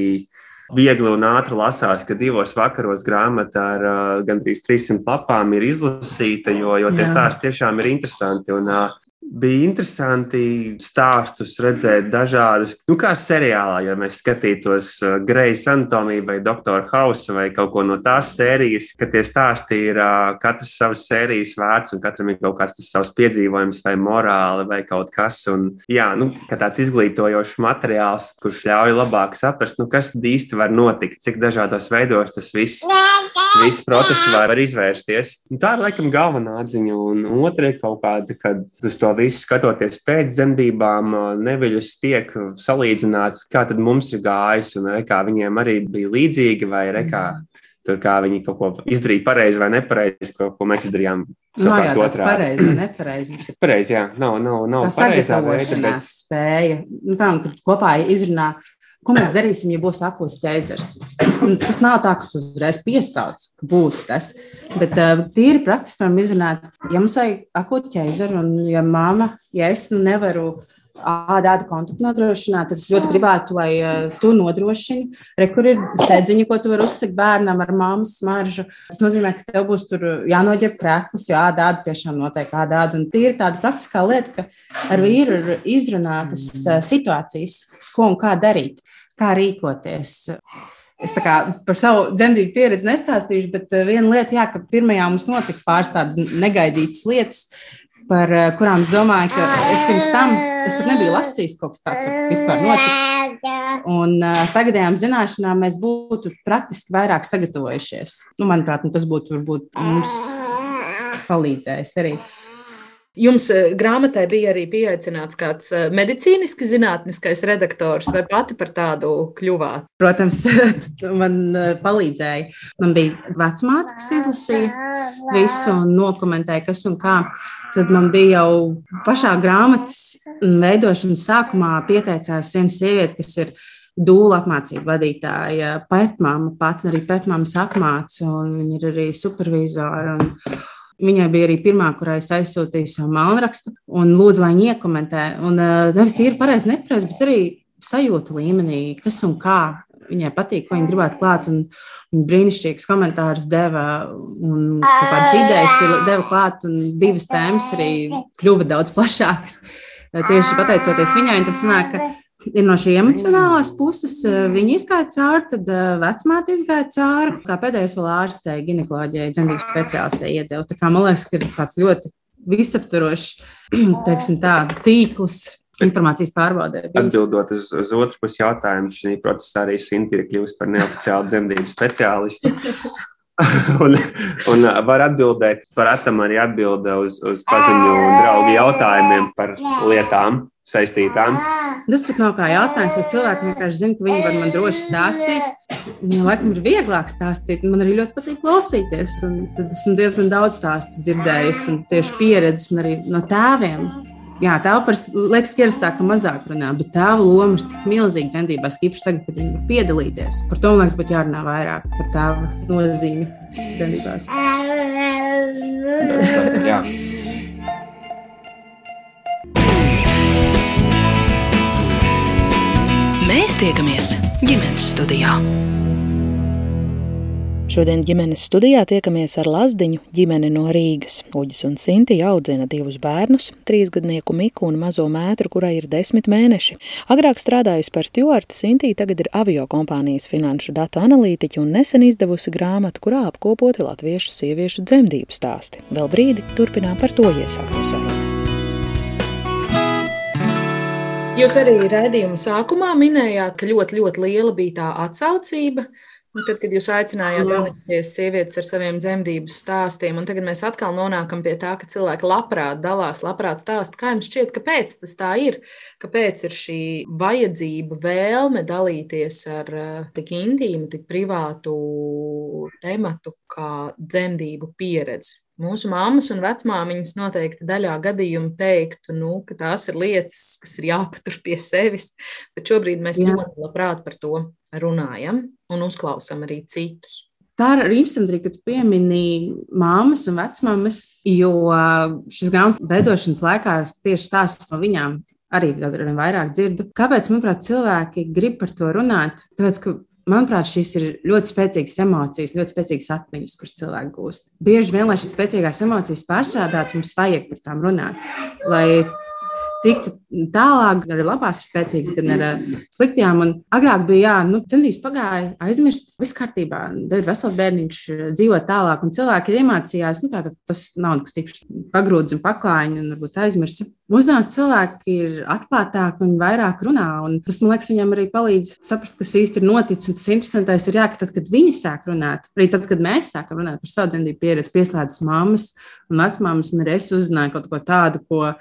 viegli un ātri lasās, ka divos vakaros grāmata ar uh, gandrīz 300 lapām ir izlasīta, jo, jo tie stāsti tiešām ir interesanti. Un, uh, bija interesanti stāstus redzēt dažādus, nu, kā seriālā, ja mēs skatītos uh, Grejas anatomiju vai Doktora Hausa vai kaut ko no tās sērijas, ka tie stāsti ir uh, katrs savas sērijas vērts un katram ir kaut kāds savs piedzīvojums vai morāli vai kaut kas. Un, jā, nu, tāds izglītojošs materiāls, kurš ļauj labāk saprast, nu, kas īsti var notikt, cik dažādos veidos tas viss, viss process var izvērsties. Un tā ir laikam galvenā atziņa, un otra ir kaut kāda, kad uz to visu skatoties pēc dzemdībām, neviļus tiek salīdzināts, kā tad mums ir gājis, un kā viņiem arī bija līdzīgi, vai re, kā, tur, kā viņi kaut ko izdarīja pareizi vai nepareizi, ko, ko mēs izdarījām. No, nu, jā, tas ir pareizi nepareizi. pareizi, jā, nav, nav, nav tā sagatavošanās bet... spēja. Nu, tā, kopā izrunā Ko mēs darīsim, ja būs akūts ķēzars? Tas nav tā, ka uzreiz piesauc, ka būtu tas. Bet uh, tīri praktiski varam izrunāt, ja mums vajag akūtu ķēzaru, un ja mamma, ja es nevaru ādā kontaktu nodrošināt, tad es ļoti gribētu, lai uh, tu nodrošini. Re, kur ir sēdziņa, ko tu vari uzsakt bērnam ar mammas smaržu. Tas nozīmē, ka tev būs tur jānoģer krēklis, jo ādā tiešām notiek ādā. Un tīri tāda praktiskā lieta, ka ar vīru ir izrunātas uh, situācijas, ko un kā darīt kā rīkoties. Es par savu dzemdību pieredzi nestāstīšu, bet eh, viena lieta, jā, ka pirmajā mums notika pāris tādas negaidītas lietas, par eh, kurām es domāju, ka es pirms tam es pat nebiju lasījis kaut kas tāds, kas vispār notika. Un uh, tagadējām zināšanām mēs būtu praktiski vairāk sagatavojušies. Nu, manuprāt, nu, tas būtu varbūt mums palīdzējis arī. Jums eh, grāmatai bija arī pieaicināts kāds eh, medicīniski zinātniskais redaktors, vai pati par tādu kļuvāt? Protams, man eh, palīdzēja. Man bija vecmāte, kas izlasīja visu un nokomentēja, kas un kā. Tad man bija jau pašā grāmatas veidošanas sākumā pieteicās viena sieviete, kas ir dūla apmācību vadītāja, pētmāma, pat arī pētmāmas apmāca, un viņa ir arī supervizora. Un, Viņai bija arī pirmā, kurai es aizsūtīju savu malnrakstu un lūdzu, lai viņa iekomentē. Un nevis tīri pareizi, nepareizi, bet arī sajūta līmenī, kas un kā viņai patīk, ko viņa gribētu klāt. Un, Viņa brīnišķīgs komentārs deva un kādas idejas deva klāt, un divas tēmas arī kļuva daudz plašākas. Tieši pateicoties viņai, tad sanāk, ka ir no šī emocionālās puses. Eh, viņi izgāja cauri, tad eh, vecmāte izgāja cauri. Kā pēdējais vēl ārstē, ginekoloģijai, dzemdību speciālistē iedeva. Tā kā man liekas, ka ir tāds ļoti visaptvarošs, teiksim tā, tīkls. Informācijas pārbaudē. Atbildot uz, uz otru pusi jautājumu, šī procesā arī Sinti ir kļuvusi par neoficiālu dzemdību speciālistu. un, un var atbildēt, par atam arī atbildēt uz, uz paziņu un draugu jautājumiem par lietām saistītām. Tas pat nav kā jautājums, jo cilvēki vienkārši zina, ka viņi var man droši stāstīt. Viņam laikam ir vieglāk stāstīt, man arī ļoti patīk klausīties. Tad esmu diezgan daudz stāstu dzirdējusi, un tieši pieredzes, un arī no tēviem. Jā, tēva parasti liekas, ka ierastā, ka mazāk runā, bet tēva loma ir tik milzīga dzemdībās, ka īpaši tagad, kad viņi var piedalīties. Par to man liekas, būtu jārunā vairāk par tēva nozīmi dzemdībās. Jā. Mēs tiekamies ģimenes studijā. Šodien ģimenes studijā tiekamies ar Lazdiņu ģimeni no Rīgas. Uģis un Sinti audzina divus bērnus - trīsgadnieku Miku un mazo mētru, kurai ir desmit mēneši. Agrāk strādājusi par stjuarti, Sinti tagad ir avio kompānijas finanšu datu analītiķa un nesen izdevusi grāmatu, kurā apkopoti latviešu sieviešu dzemdību stāsti. Vēl brīdi turpinām par to iesākto sarunu. Jūs arī raidījuma sākumā minējāt, ka ļoti, ļoti liela bija tā atsaucība. Un tad, kad jūs aicinājāt dalīties sievietes ar saviem dzemdību stāstiem, un tagad mēs atkal nonākam pie tā, ka cilvēki labprāt dalās, labprāt stāsta, kā jums šķiet, kāpēc tas tā ir, kāpēc ir šī vajadzība, vēlme dalīties ar uh, tik intīmu, tik privātu tematu kā dzemdību pieredzi. Mūsu mammas un vecmāmiņas noteikti daļā gadījumu teiktu, nu, ka tās ir lietas, kas ir jāpatur pie sevis, bet šobrīd mēs Jā. ļoti labprāt par to runājam un uzklausām arī citus. Tā ir arī interesanti, ka tu piemini māmas un vecmāmas, jo šis grāmatas veidošanas laikā tieši stāstus no viņām arī vairāk dzirdu. Kāpēc, manuprāt, cilvēki grib par to runāt? Tāpēc, ka manuprāt, šīs ir ļoti spēcīgas emocijas, ļoti spēcīgas atmiņas, kuras cilvēki gūst. Bieži vien, lai šīs spēcīgās emocijas pārstrādātu, mums vajag par tām runāt. Lai tiktu tālāk, gan arī labās ir spēcīgas, gan arī sliktajām. Un agrāk bija, jā, nu, centības pagāja, aizmirst, viss kārtībā. Tad vesels bērniņš dzīvo tālāk, un cilvēki ir iemācījās, nu, tātad tas nav nekas tikšs pagrūdis un paklājiņš, un varbūt aizmirst. Mūsdienās cilvēki ir atklātāki un vairāk runā, un tas, man liekas, viņam arī palīdz saprast, kas īsti ir noticis. Un tas interesantais ir, jā, ka tad, kad viņi sāk runāt, arī tad, kad mēs sākam runāt par savu dzemdību pieredzi, pieslēdzas mammas un vecmāmas, un arī es uzzināju kaut ko tādu, ko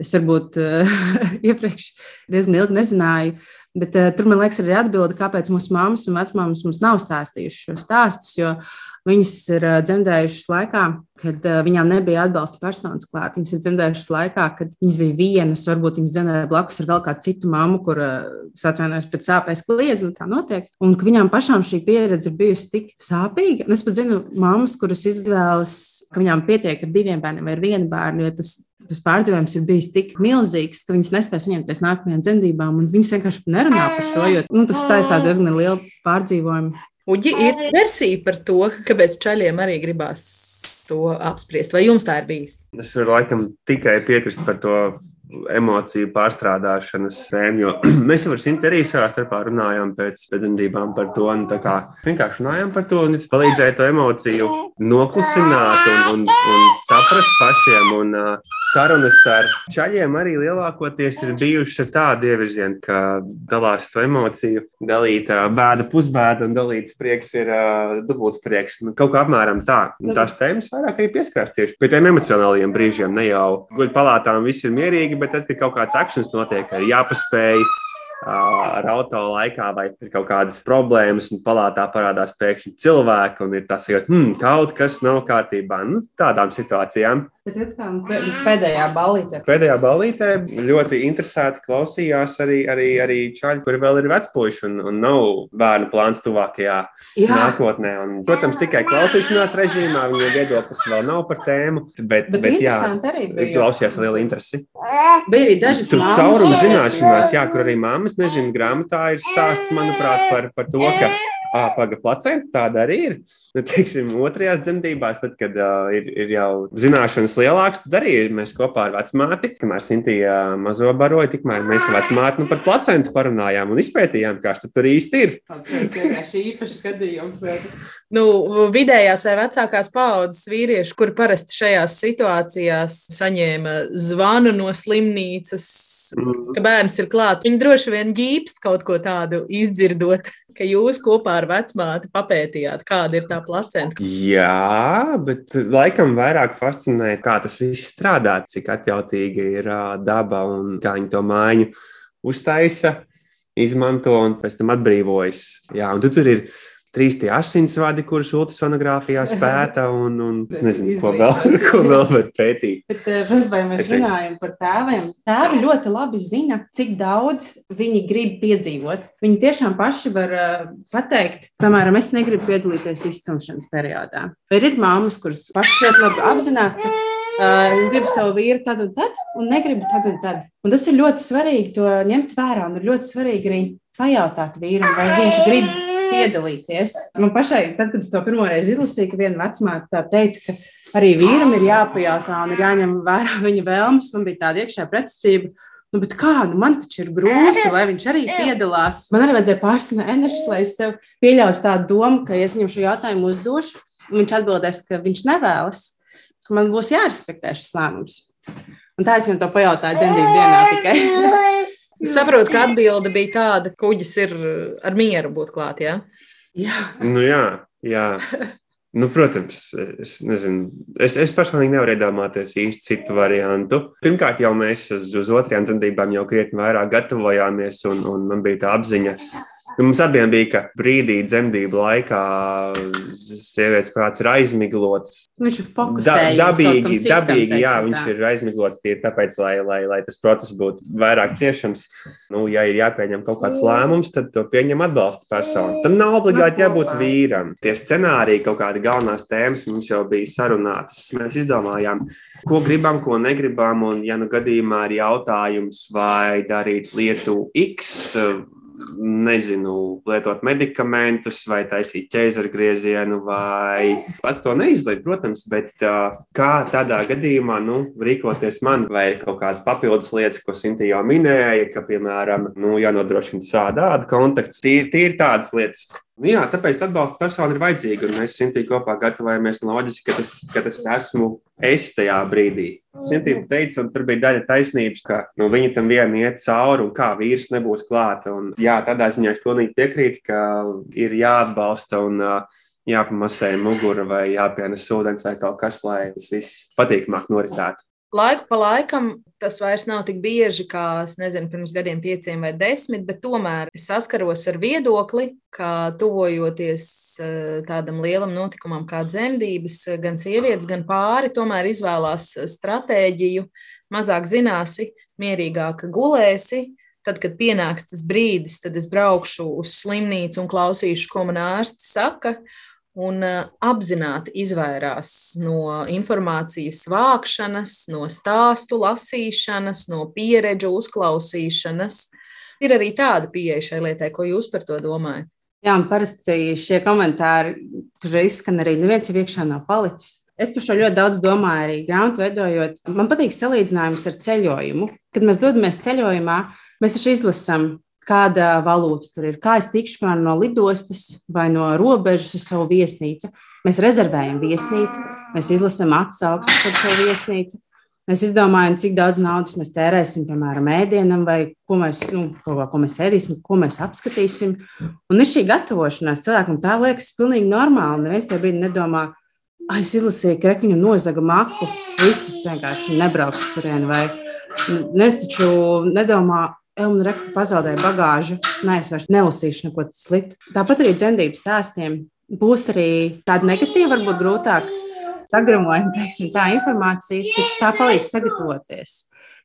Es varbūt uh, iepriekš diezgan ilgi nezināju, bet uh, tur man liekas, arī atbilde, kāpēc mūsu mammas un vecmāmas mums nav stāstījušas šo stāstus. Jo Viņas ir dzemdējušas laikā, kad viņām nebija atbalsta personas klāt. Viņas ir dzemdējušas laikā, kad viņas bija vienas, varbūt viņas dzemdēja blakus ar vēl kādu citu mammu, kur atvainojas pēc sāpēs kliedz, un tā notiek. Un ka viņām pašām šī pieredze ir bijusi tik sāpīga. Un es pat zinu mammas, kuras izvēlas, ka viņām pietiek ar diviem bērniem vai ar vienu bērnu, jo tas tas pārdzīvojums ir bijis tik milzīgs, ka viņas nespēja saņemties nākamajām dzemdībām. Viņas vienkārši nerunā par šo, jo nu, tas saistās diezgan ar lielu pārdzīvojumu. Uģi, ir versija par to, kāpēc čaļiem arī gribās to apspriest. Vai jums tā ir bijis? Es varu laikam tikai piekrist par to emociju pārstrādāšanas sēmu. Jo mēs jau ar Sinti arī savā starpā runājām pēc pēdējām par to. Kā, vienkārši runājām par to un palīdzēja to emociju noklusināt un, un, un saprast pašiem. Un, uh, sarunas ar čaļiem arī lielākoties ir bijušas ar tādu ievirzienu, ka dalās to emociju, dalīta bēda, pusbēda un dalīts prieks ir uh, dubults prieks. Nu, kaut kā apmēram tā. Un tās tēmas vairāk arī pieskārs tieši pie tiem emocionālajiem brīžiem. Ne jau guļ palātām, viss ir mierīgi, bet tad, kad kaut kāds akcents notiek, ir jāpaspēj ar auto laikā, vai ir kaut kādas problēmas, un palātā parādās pēkšņi cilvēki, un ir tas, ka hmm, kaut kas nav kārtībā. Nu, tādām situācijām. Bet redz, kā pēdējā ballītē. Pēdējā ballītē ļoti interesēti klausījās arī, arī, arī čaļi, kuri vēl ir vecpuļši un, un nav bērnu plāns tuvākajā Jā. nākotnē. Un, protams, tikai klausīšanās režīmā viņiem viedoklis vēl nav par tēmu. Bet, bet, bet jā, arī bija. Klausījās ar lielu interesi. Bija arī dažas Tur cauruma zināšanās, jā, kur arī mammas nezinu, grāmatā ir stāsts, manuprāt, par, par to, ka ah, paga placenta, tāda arī ir. Nu, teiksim, otrajās dzemdībās, tad, kad uh, ir, ir jau zināšanas lielākas, tad arī mēs kopā ar vecmāti, kamēr Sintīja mazo baroja, tikmēr mēs ar vecmāti nu, par placentu parunājām un izpētījām, kas tur īsti ir. Tas vienkārši īpašs gadījums. Nu, vidējās vai vecākās paudzes vīrieši, kuri parasti šajās situācijās saņēma zvanu no slimnīcas. Ka bērns ir klāts, viņi droši vien ģīpst kaut ko tādu izdzirdot, ka jūs kopā ar vecmāti papētījāt, kāda ir tā placenta. Jā, bet laikam vairāk fascinē, kā tas viss strādā, cik atjautīga ir daba un kā viņi to mājiņu uztaisa, izmanto un pēc tam atbrīvojas. Jā, un tu tur ir trīs tie asinsvadi, kurus ultrasonogrāfijā pēta, un, un nezinu, ko vēl, ko vēl var pētīt. Bet, protams, vai mēs runājam par tēviem? Tēvi ļoti labi zina, cik daudz viņi grib piedzīvot. Viņi tiešām paši var uh, pateikt, piemēram, es negribu piedalīties iztumšanas periodā. Vai ir māmas, kuras pašas ļoti labi apzinās, ka Uh, es gribu savu vīru tad un tad, un negribu tad un tad. Un tas ir ļoti svarīgi to ņemt vērā. Un ir ļoti svarīgi arī pajautāt vīram, vai viņš grib piedalīties. Man pašai, tad, kad es to pirmo reizi izlasīju, ka viena vecmāte tā teica, ka arī vīram ir jāpajautā un ir jāņem vērā viņa vēlmes, man bija tāda iekšā pretestība. Nu, bet kā, nu, man taču ir grūti, lai viņš arī piedalās. Man arī vajadzēja pāris mēnešus, lai es tev pieļautu tādu domu, ka, ja es viņam šo jautājumu uzdošu, viņš atbildēs, ka viņš nevēlas, ka man būs jārespektē šis lēmums. Un tā es viņam to pajautāju dzemdību dienā tikai. Es saprotu, ka atbilde bija tāda, ka kuģis ir ar mieru būt klāt. Ja? Jā, nu, jā, jā. Nu, protams, es nezinu. Es, es personīgi nevaru iedomāties īsti citu variantu. Pirmkārt, jau mēs uz, uz otrajām dzemdībām jau krietni vairāk gatavojāmies, un, un man bija tā apziņa, Nu, mums abiem bija, ka brīdī dzemdību laikā sievietes prāts ir aizmiglots. Viņš ir fokusējies. Da, dabīgi, dabīgi jā, viņš tā. ir aizmiglots tīri tāpēc, lai, lai, lai tas process būtu vairāk ciešams. Nu, ja ir jāpieņem kaut kāds lēmums, tad to pieņem atbalsta persona. Tam nav obligāti jābūt vīram. Tie scenāriji, kaut kādi galvenās tēmas mums jau bija sarunātas. Mēs izdomājām, ko gribam, ko negribam, un ja nu gadījumā ir jautājums, vai darīt lietu X nezinu, lietot medikamentus, vai taisīt ķēzara griezienu, vai pats to neizlaiž, protams, bet kā tādā gadījumā nu, rīkoties man, vai ir kaut kādas papildus lietas, ko Sinti jau minēja, ka, piemēram, nu, jānodrošina sādāda kontakts. Tīri, tīri tādas lietas. Nu, jā, tāpēc atbalsta persona ir vajadzīga. Un mēs simtīgi kopā gatavojamies loģiski, ka tas, ka tas esmu es tajā brīdī. Simtīgi teica, un tur bija daļa taisnības, ka nu, viņi tam vienu iet cauri, un kā vīrs nebūs klāta. Un, jā, tādā ziņā es pilnīgi piekrītu, ka ir jāatbalsta un jāpamasē mugura vai jāpienes ūdens vai kaut kas, lai tas viss patīkamāk noritētu laiku pa laikam tas vairs nav tik bieži kā, nezinu, pirms gadiem, pieciem vai desmit, bet tomēr es saskaros ar viedokli, ka tuvojoties eh, tādam lielam notikumam kā dzemdības, gan sievietes, gan pāri tomēr izvēlās stratēģiju, mazāk zināsi, mierīgāk gulēsi. Tad, kad pienāks tas brīdis, tad es braukšu uz slimnīcu un klausīšu, ko man ārsts saka un eh, apzināti izvairās no informācijas vākšanas, no stāstu lasīšanas, no pieredžu uzklausīšanas. Ir arī tāda pieeja šai lietai, ko jūs par to domājat? Jā, un parasti šie komentāri tur izskan arī neviens jau iekšā nav palicis. Es par šo ļoti daudz domāju, arī grāmatu veidojot. Man patīk salīdzinājums ar ceļojumu. Kad mēs dodamies ceļojumā, mēs taču izlasām kāda valūta tur ir, kā es tikšu piemēram, no lidostas vai no robežas uz savu viesnīcu. Mēs rezervējam viesnīcu, mēs izlasām atsauksmes par šo viesnīcu. Mēs izdomājam, cik daudz naudas mēs tērēsim, piemēram, ēdienam, vai ko mēs, nu, ko, ko mēs ēdīsim, ko mēs apskatīsim. Un ir šī gatavošanās cilvēkam, tā liekas pilnīgi normāli. Neviens tajā brīdī nedomā, ah, es izlasīju, ka viņam nozaga maku, visas vienkārši nebrauks turieni, vai es taču nedomāju, un rekta pazaudēja bagāžu. Nē, es vairs nelasīšu neko sliktu. Tāpat arī dzemdību stāstiem būs arī tāda negatīva, varbūt grūtāk sagramojama, tā informācija, taču tā palīdz sagatavoties.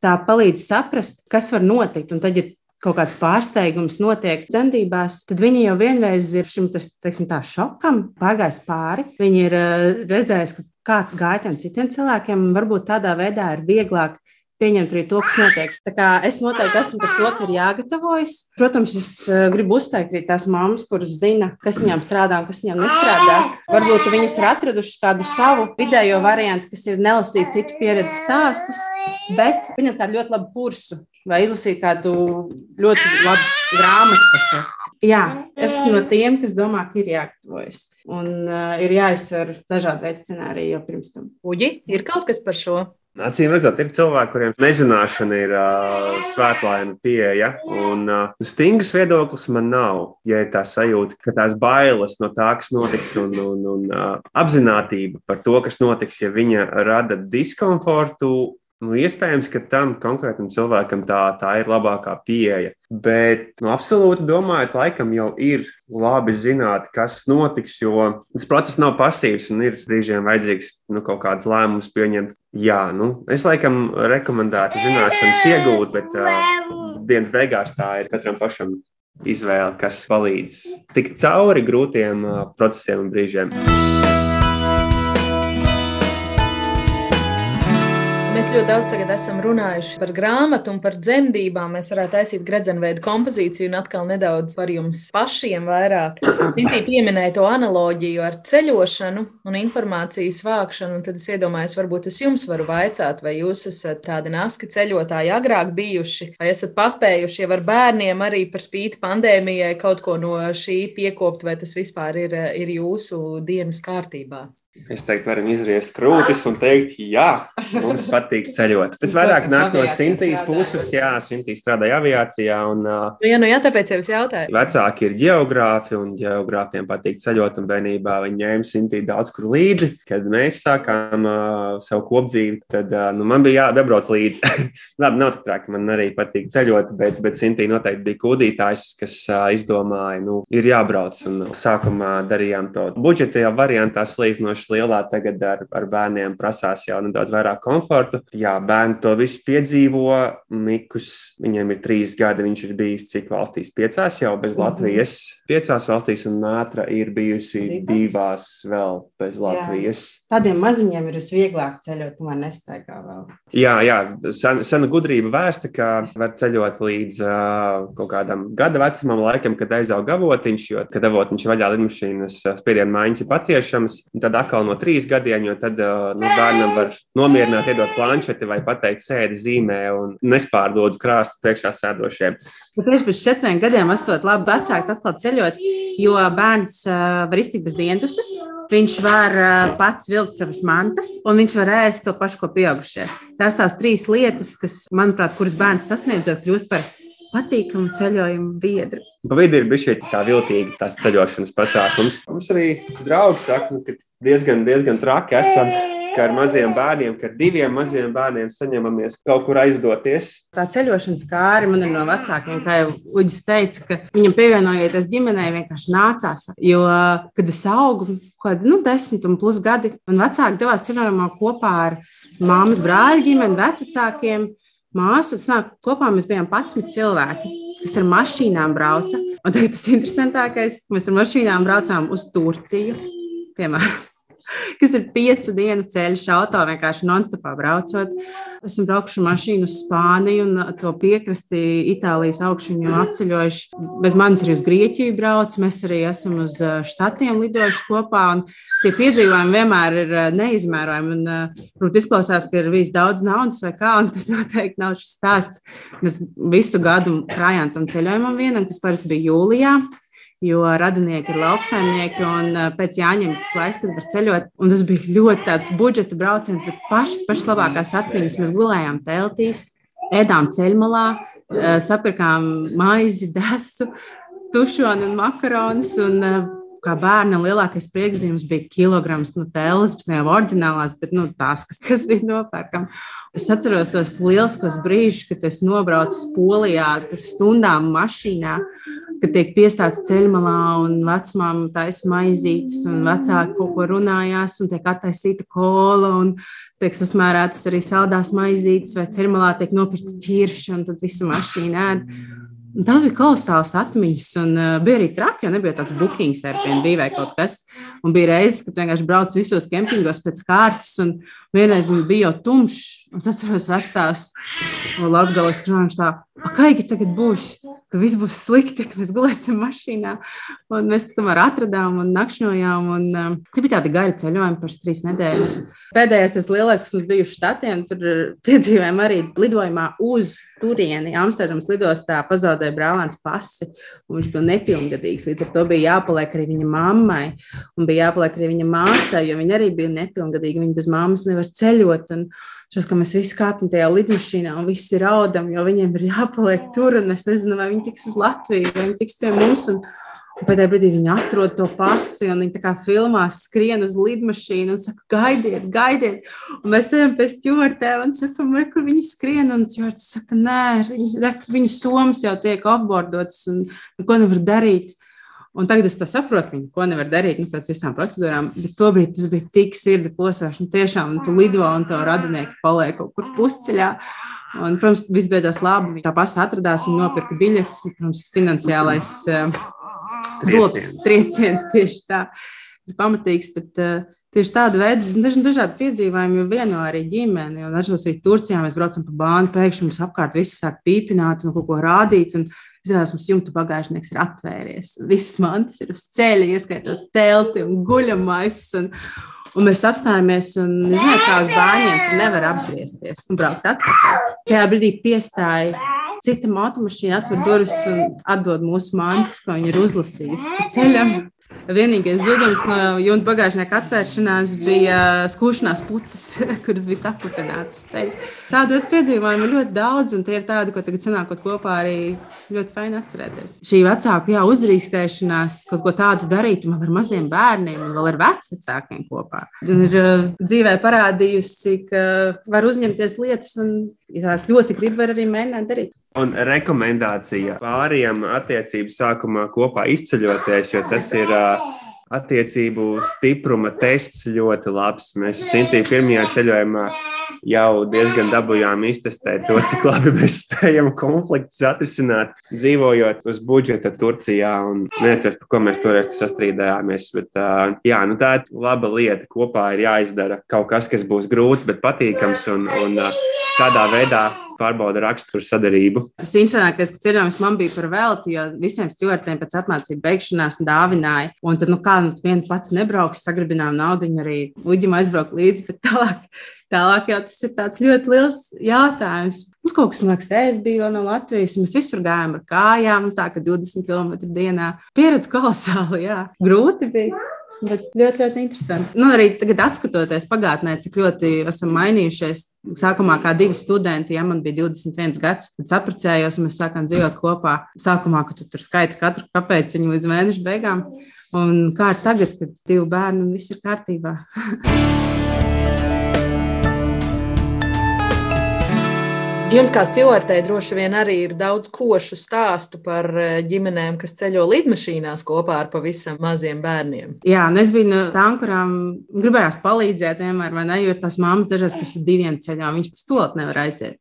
Tā palīdz saprast, kas var notikt. Un tad, ja kaut kāds pārsteigums notiek dzemdībās, tad viņi jau vienreiz ir šim teiksim, tā, šokam pārgājis pāri. Viņi ir uh, redzējuši, kā gāja tiem citiem cilvēkiem, varbūt tādā veidā ir vieglāk pieņemt arī to, kas notiek. Tā kā es noteikti esmu par to, ka ir jāgatavojas. Protams, es uh, gribu uzteikt arī tās mammas, kuras zina, kas viņām strādā un kas viņām nestrādā. Varbūt viņas ir atradušas tādu savu vidējo variantu, kas ir nelasīt citu pieredzes stāstus, bet viņam tādu ļoti labu kursu vai izlasīt kādu ļoti labu grāmatu. Jā, es no tiem, kas domā, ka ir jāgatavojas. Un uh, ir jāizsver dažādi veidi scenāriji jau pirms tam. Uģi, ir kaut kas par šo? Acīm redzot, ir cilvēki, kuriem nezināšana ir uh, svētlaina pieeja. Un uh, stingrs viedoklis man nav. Ja ir tā sajūta, ka tās bailes no tā, kas notiks, un, un, un uh, apziņotība par to, kas notiks, ja viņa rada diskomfortu Nu, iespējams, ka tam konkrētam cilvēkam tā, tā ir labākā pieeja. Bet, nu, absolūti domājot, laikam jau ir labi zināt, kas notiks, jo tas process nav pasīvs un ir brīžiem vajadzīgs nu, kaut kāds lēmums pieņemt. Jā, nu, es laikam rekomendētu zināšanas iegūt, bet uh, dienas beigās tā ir katram pašam izvēle, kas palīdz tikt cauri grūtiem uh, procesiem un brīžiem. Mēs ļoti daudz esam runājuši par grāmatu un par dzemdībām. Mēs varētu taisīt gredzenveidu kompozīciju un atkal nedaudz par jums pašiem vairāk. Viņi pieminēja to analoģiju ar ceļošanu un informācijas vākšanu. Tad es iedomājos, varbūt es jums varu vaicāt, vai jūs esat tādi naski ceļotāji agrāk bijuši, vai esat paspējuši jau ar bērniem arī par spīti pandēmijai kaut ko no šī piekopt, vai tas vispār ir, ir jūsu dienas kārtībā. Es teiktu, varam izriest krūtis un teikt, jā, mums patīk ceļot. Tas vairāk nāk no Sintīs puses, jā, Sintīs strādāja aviācijā. Un, nu, jā, nu jā, tāpēc jau es jautāju. Vecāki ir geogrāfi un geogrāfiem patīk ceļot, un bērnībā viņi ņēma Sintī daudz kur līdzi. Kad mēs sākām uh, savu kopdzīvi, tad uh, nu, man bija jābrauc līdzi. Labi, nav tā traki, man arī patīk ceļot, bet, bet Sintī noteikti bija kūdītājs, kas uh, izdomāja, nu, ir jābrauc. Un sākumā darījām to budžeta variantā slīdinoši salīdzinoši lielā, tagad ar, ar bērniem prasās jau nedaudz vairāk komfortu. Jā, bērni to visu piedzīvo. Mikus, viņiem ir trīs gadi, viņš ir bijis cik valstīs? Piecās jau bez mhm. Latvijas. Piecās valstīs, un Nātra ir bijusi divās, divās vēl bez Latvijas. Jā. Tādiem maziņiem ir visvieglāk ceļot, man nestaigā vēl. Jā, jā sen, sena gudrība vēsta, ka var ceļot līdz uh, kaut kādam gada vecumam, laikam, kad aizaug avotiņš, jo, kad avotiņš vaļā lidmašīnas spiedienu maiņas ir paciešams, un tad atkal no trīs gadiem, jo tad uh, nu, bērnam var nomierināt, iedot planšeti vai pateikt sēdi zīmē un nespārdodzu krāstu priekšā sēdošiem. Tieši pēc četriem gadiem esot labi vecāki atkal ceļot, jo bērns uh, var iztikt bez dientuses. Viņš var pats vilkt savas mantas, un viņš var ēst to pašu, ko pieaugušie. Tās tās trīs lietas, kas, manuprāt, kuras bērns sasniedzot, kļūst par patīkamu ceļojumu biedru. Pa vidu ir bijis tā viltīga tās ceļošanas pasākums. Mums arī draugi saka, nu, ka diezgan, diezgan traki esam ka ar maziem bērniem, ka ar diviem maziem bērniem saņemamies kaut kur aizdoties. Tā ceļošanas kārta man ir no vecākiem, kā jau Uģis teica, ka viņam pievienojoties ģimenei vienkārši nācās. Jo, kad es augu, kad nu, desmit un plus gadi, man vecāki devās ceļojumā kopā ar māmas brāļu ģimeni, vecākiem. Māsu, nāk, kopā mēs bijām 11 cilvēki, kas ar mašīnām brauca. Un tagad tas interesantākais, mēs ar mašīnām braucām uz Turciju, piemēram kas ir piecu dienu ceļš, auto vienkārši non-stopā braucot. Esmu braukuši mašīnu uz Spāniju un to piekrasti Itālijas augšuņu apceļojuši. Bez manis arī uz Grieķiju brauc, mēs arī esam uz štatiem lidojuši kopā. Tie piedzīvojumi vienmēr ir neizmērojami. Un, protams, izklausās, ka ir bijis daudz naudas vai kā, un tas noteikti nav šis stāsts. Mēs visu gadu krājām tam ceļojumam vienam, kas parasti bija jūlijā jo radinieki ir lauksaimnieki un eh, pēc jāņem tas laiks, kad var ceļot. Un tas bija ļoti tāds budžeta brauciens, bet pašas, pašas labākās atmiņas. Mēs gulējām teltīs, ēdām ceļmalā, eh, sapirkām maizi, desu, tušonu un makaronus. Un, eh, kā bērnam lielākais prieks bija, bija kilograms no tēlas, bet ne jau oriģinālās, bet nu, tās, kas, kas bija nopērkam. Es atceros tos lieliskos brīžus, kad es nobraucu Polijā, tur stundām mašīnā kad tiek piestāts ceļmalā un vecmāma taisa maizītes, un vecāki kaut ko runājās, un tiek attaisīta kola, un tiek sasmērētas arī saldās maizītes, vai ceļmalā tiek nopirkta ķirša, un tad visa mašīna ēd. Tās bija kolosālas atmiņas, un uh, bija arī traki, jo nebija tāds bookings Airbnb vai kaut kas. Un bija reizes, kad vienkārši braucu visos kempingos pēc kārtas, un vienreiz man bija jau tumšs. Un es atceros, vecās Latvijas krāšņā, tā, kāīgi tagad būs, ka viss būs slikti, ka mēs gulēsim mašīnā. Un mēs tomēr atradām un nakšņojām. Un, um, tie bija tādi gari ceļojumi par trīs nedēļas. Pēdējais tas lielais, kas mums bija štatiem, tur piedzīvojām arī lidojumā uz turieni. Amsterdamas lidostā pazaudēja brālēns pasi, un viņš bija nepilngadīgs. Līdz ar to bija jāpaliek arī viņa mammai, un bija jāpaliek arī viņa māsai, jo viņa arī bija nepilngadīga. Viņa bez mammas nevar ceļot. Un, Šos, ka mēs visi kāpjam tajā lidmašīnā un visi raudam, jo viņiem ir jāpaliek tur. Es nezinu, vai viņi tiks uz Latviju, vai viņi tiks pie mums. Un, Un pēdējā brīdī viņi atrod to pasi, un viņi tā kā filmās skrien uz lidmašīnu un saka, gaidiet, gaidiet. Un mēs ejam pēc stūrtēm un sakam, kur viņi skrien. Un stūrts saka, nē, viņi, viņu somas jau tiek offboardotas un neko nevar darīt. Un tagad es to saprotu, ka neko nevar darīt nu, pēc visām procedūrām. Bet tobrīd tas bija tik sirdi posoši. Nu, tiešām tu lido un to radinieki paliek kaut kur pusceļā. Un, protams, viss beidzās labi. Tā pasa atradās un nopirka biļetes. Protams, finansiālais. Uh, rokas trieciens tieši tā ir pamatīgs. Bet, uh, Tieši tāda veida daži, dažādi piedzīvojumi vieno arī ģimeni. Un dažos arī Turcijā mēs braucam pa bānu, pēkšņi mums apkārt viss sāk pīpināt un kaut ko rādīt. Un izrādās, mums jumta bagāžnieks ir atvēries. Visas mantas ir uz ceļa, ieskaitot telti un guļamais. Un, Un mēs apstājāmies, un zinu, kā uz bāņiem tur nevar apgriezties un braukt atpakaļ. Tajā brīdī piestāja Cita automašīna atver durvis un atdod mūsu mantas, ko viņa ir uzlasījusi pa ceļam. Vienīgais zudums no jūtas bagāžnieka atvēršanās bija skūšanās putas, kuras bija sapucinātas ceļā. Tādu piedzīvojumu ir ļoti daudz, un tie ir tādi, ko tagad sanākot kopā arī ļoti faini atcerēties. Šī vecāka jā, uzdrīkstēšanās kaut ko tādu darīt, vēl ar maziem bērniem, un vēl ar vecākiem kopā. Un ir dzīvē parādījusi, ka var uzņemties lietas, un, ja tās ļoti grib, var arī mēģināt darīt. Un rekomendācija pāriem attiecību sākumā kopā izceļoties, jo tas ir attiecību stipruma tests ļoti labs. Mēs Sintī pirmajā ceļojumā jau diezgan dabūjām iztestēt to, cik labi mēs spējam konfliktus atrisināt, dzīvojot uz budžeta Turcijā. Neatceros, par ko mēs toreiz sastrīdējāmies. Bet, jā, nu tā ir laba lieta. Kopā ir jāizdara kaut kas, kas būs grūts, bet patīkams un, un tādā veidā pārbauda raksturu sadarību. Tas interesantākais, ka ceļojums man bija par velti, jo visiem stūrtiem pēc apmācību beigšanās dāvināja. Un tad, nu, kā nu, viena pati nebrauks, sagribinām naudu arī uģim aizbraukt līdzi, bet tālāk. Tālāk jau tas ir tāds ļoti liels jautājums. Mums kaut kas, man liekas, ēst bija no Latvijas. Mēs visur gājām ar kājām, tā ka 20 km dienā. Pieredze kolosāli, jā. Grūti bija. Bet ļoti, ļoti interesanti. Nu, arī tagad, skatoties pagātnē, cik ļoti esam mainījušies. Sākumā kā divi studenti, ja man bija 21 gads, tad apprecējos, un mēs sākām dzīvot kopā. Sākumā, kad tu tur skaiti katru kapeciņu līdz mēneša beigām. Un kā ir tagad, kad divi bērni un viss ir kārtībā? Jums, kā stūrtei, droši vien arī ir daudz košu stāstu par eh, ģimenēm, kas ceļo lidmašīnās kopā ar pavisam maziem bērniem. Jā, es biju no tām, kurām gribējās palīdzēt, vienmēr, vai ne? Jo tās mammas dažreiz, kas ir diviem ceļā, viņas pēc stūlīt nevar aiziet.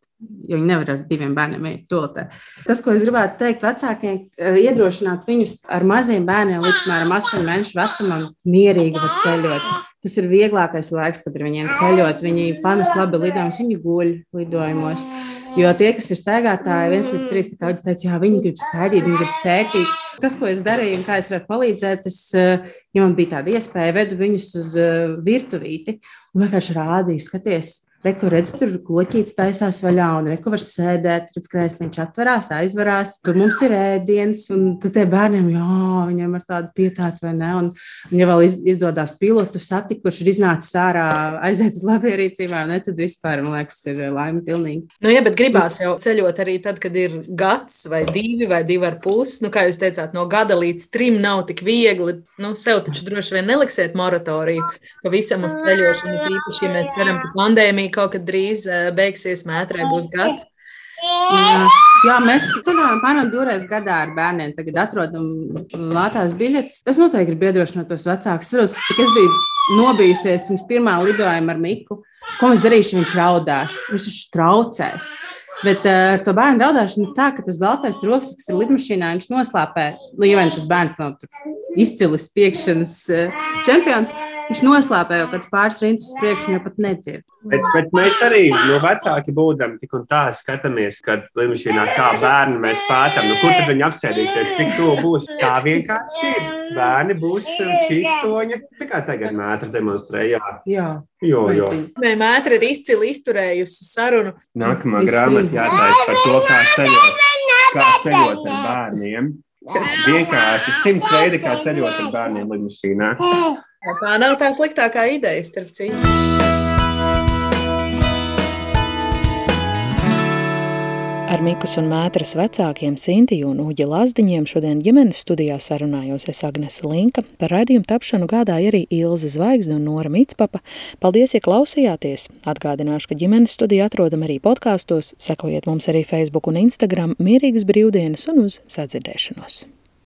Jo viņi nevar ar diviem bērniem iet tolotē. Tas, ko es gribētu teikt vecākiem, ir iedrošināt viņus ar maziem bērniem līdz apmēram 8 mēnešu vecumam, mierīgi ceļot. Tas ir vieglākais laiks, kad ar viņiem ceļot. Viņi panes labi lidojumus, viņi guļ lidojumos. Jo tie, kas ir staigātāji, viens līdz trīs, kā viņi teica, jā, viņi grib skaidīt, viņi grib pētīt. Tas, ko es darīju un kā es varu palīdzēt, es, eh, ja man bija tāda iespēja, vedu viņus uz eh, virtuvīti un vienkārši rādīju, skaties, Reku redz, tur koķītis taisās vaļā, un reku var sēdēt, redz, krēsliņš atverās, aizvarās. Tur mums ir ēdiens, un tad tie bērniem, jā, viņiem ir tāda pietāta vai ne. Un, un ja vēl izdodas pilotu satikt, kurš ir iznācis ārā, aiziet uz labierīcībā, ne, tad vispār, man liekas, ir laime pilnīgi. Nu, ja, bet gribās jau ceļot arī tad, kad ir gads vai divi vai divi ar pus. Nu, kā jūs teicāt, no gada līdz trim nav tik viegli. Nu, sev taču droši vien neliksiet moratoriju pavisam uz ceļošanu, tīpaši, ja mēs ceram, ka pandēmija arī kaut kad drīz eh, beigsies, mētrai būs gads. Jā, jā, mēs ceļojam apmēram divreiz gadā ar bērniem. Tagad atrodam lētās biļetes. Es noteikti gribu iedrošināt tos vecākus. Es redzu, cik es biju nobijusies pirms pirmā lidojuma ar Miku. Ko mēs darīsim? Viņš raudās, viņš traucēs. Bet uh, ar to bērnu raudāšanu tā, ka tas baltais troksnis, kas ir lidmašīnā, viņš noslēpē, līmeni tas bērns nav izcilis piekšanas uh, čempions. Viņš noslēpē jau pēc pāris rindas uz priekšu, jau pat nedzird. Bet, bet mēs arī no vecāki būdami tik un tā skatāmies, kad lidmašīnā kā bērni mēs pētām, nu, kur tad viņi apsēdīsies, cik to būs. Tā vienkārši ir. Bērni būs čīkstoņi, tikai tagad mētra demonstrēja. Jā. Jo, jo. Nē, mētra ir izcili izturējusi sarunu. Nākamā grāmata jātaisa par to, kā ceļot, kā ceļot ar bērniem. Vienkārši simts veidi, kā ceļot ar bērniem lidmašīnā. Tā nav tā sliktākā ideja, starp citu. Ar Mikus un Mētras vecākiem Sintiju un Uģi Lazdiņiem šodien ģimenes studijā sarunājos es Agnese Linka. Par raidījumu tapšanu gādāja arī Ilze Zvaigzne un Nora Mitspapa. Paldies, ja klausījāties! Atgādināšu, ka ģimenes studija atrodam arī podkāstos, sekojiet mums arī Facebook un Instagram mierīgas brīvdienas un uz sadzirdēšanos.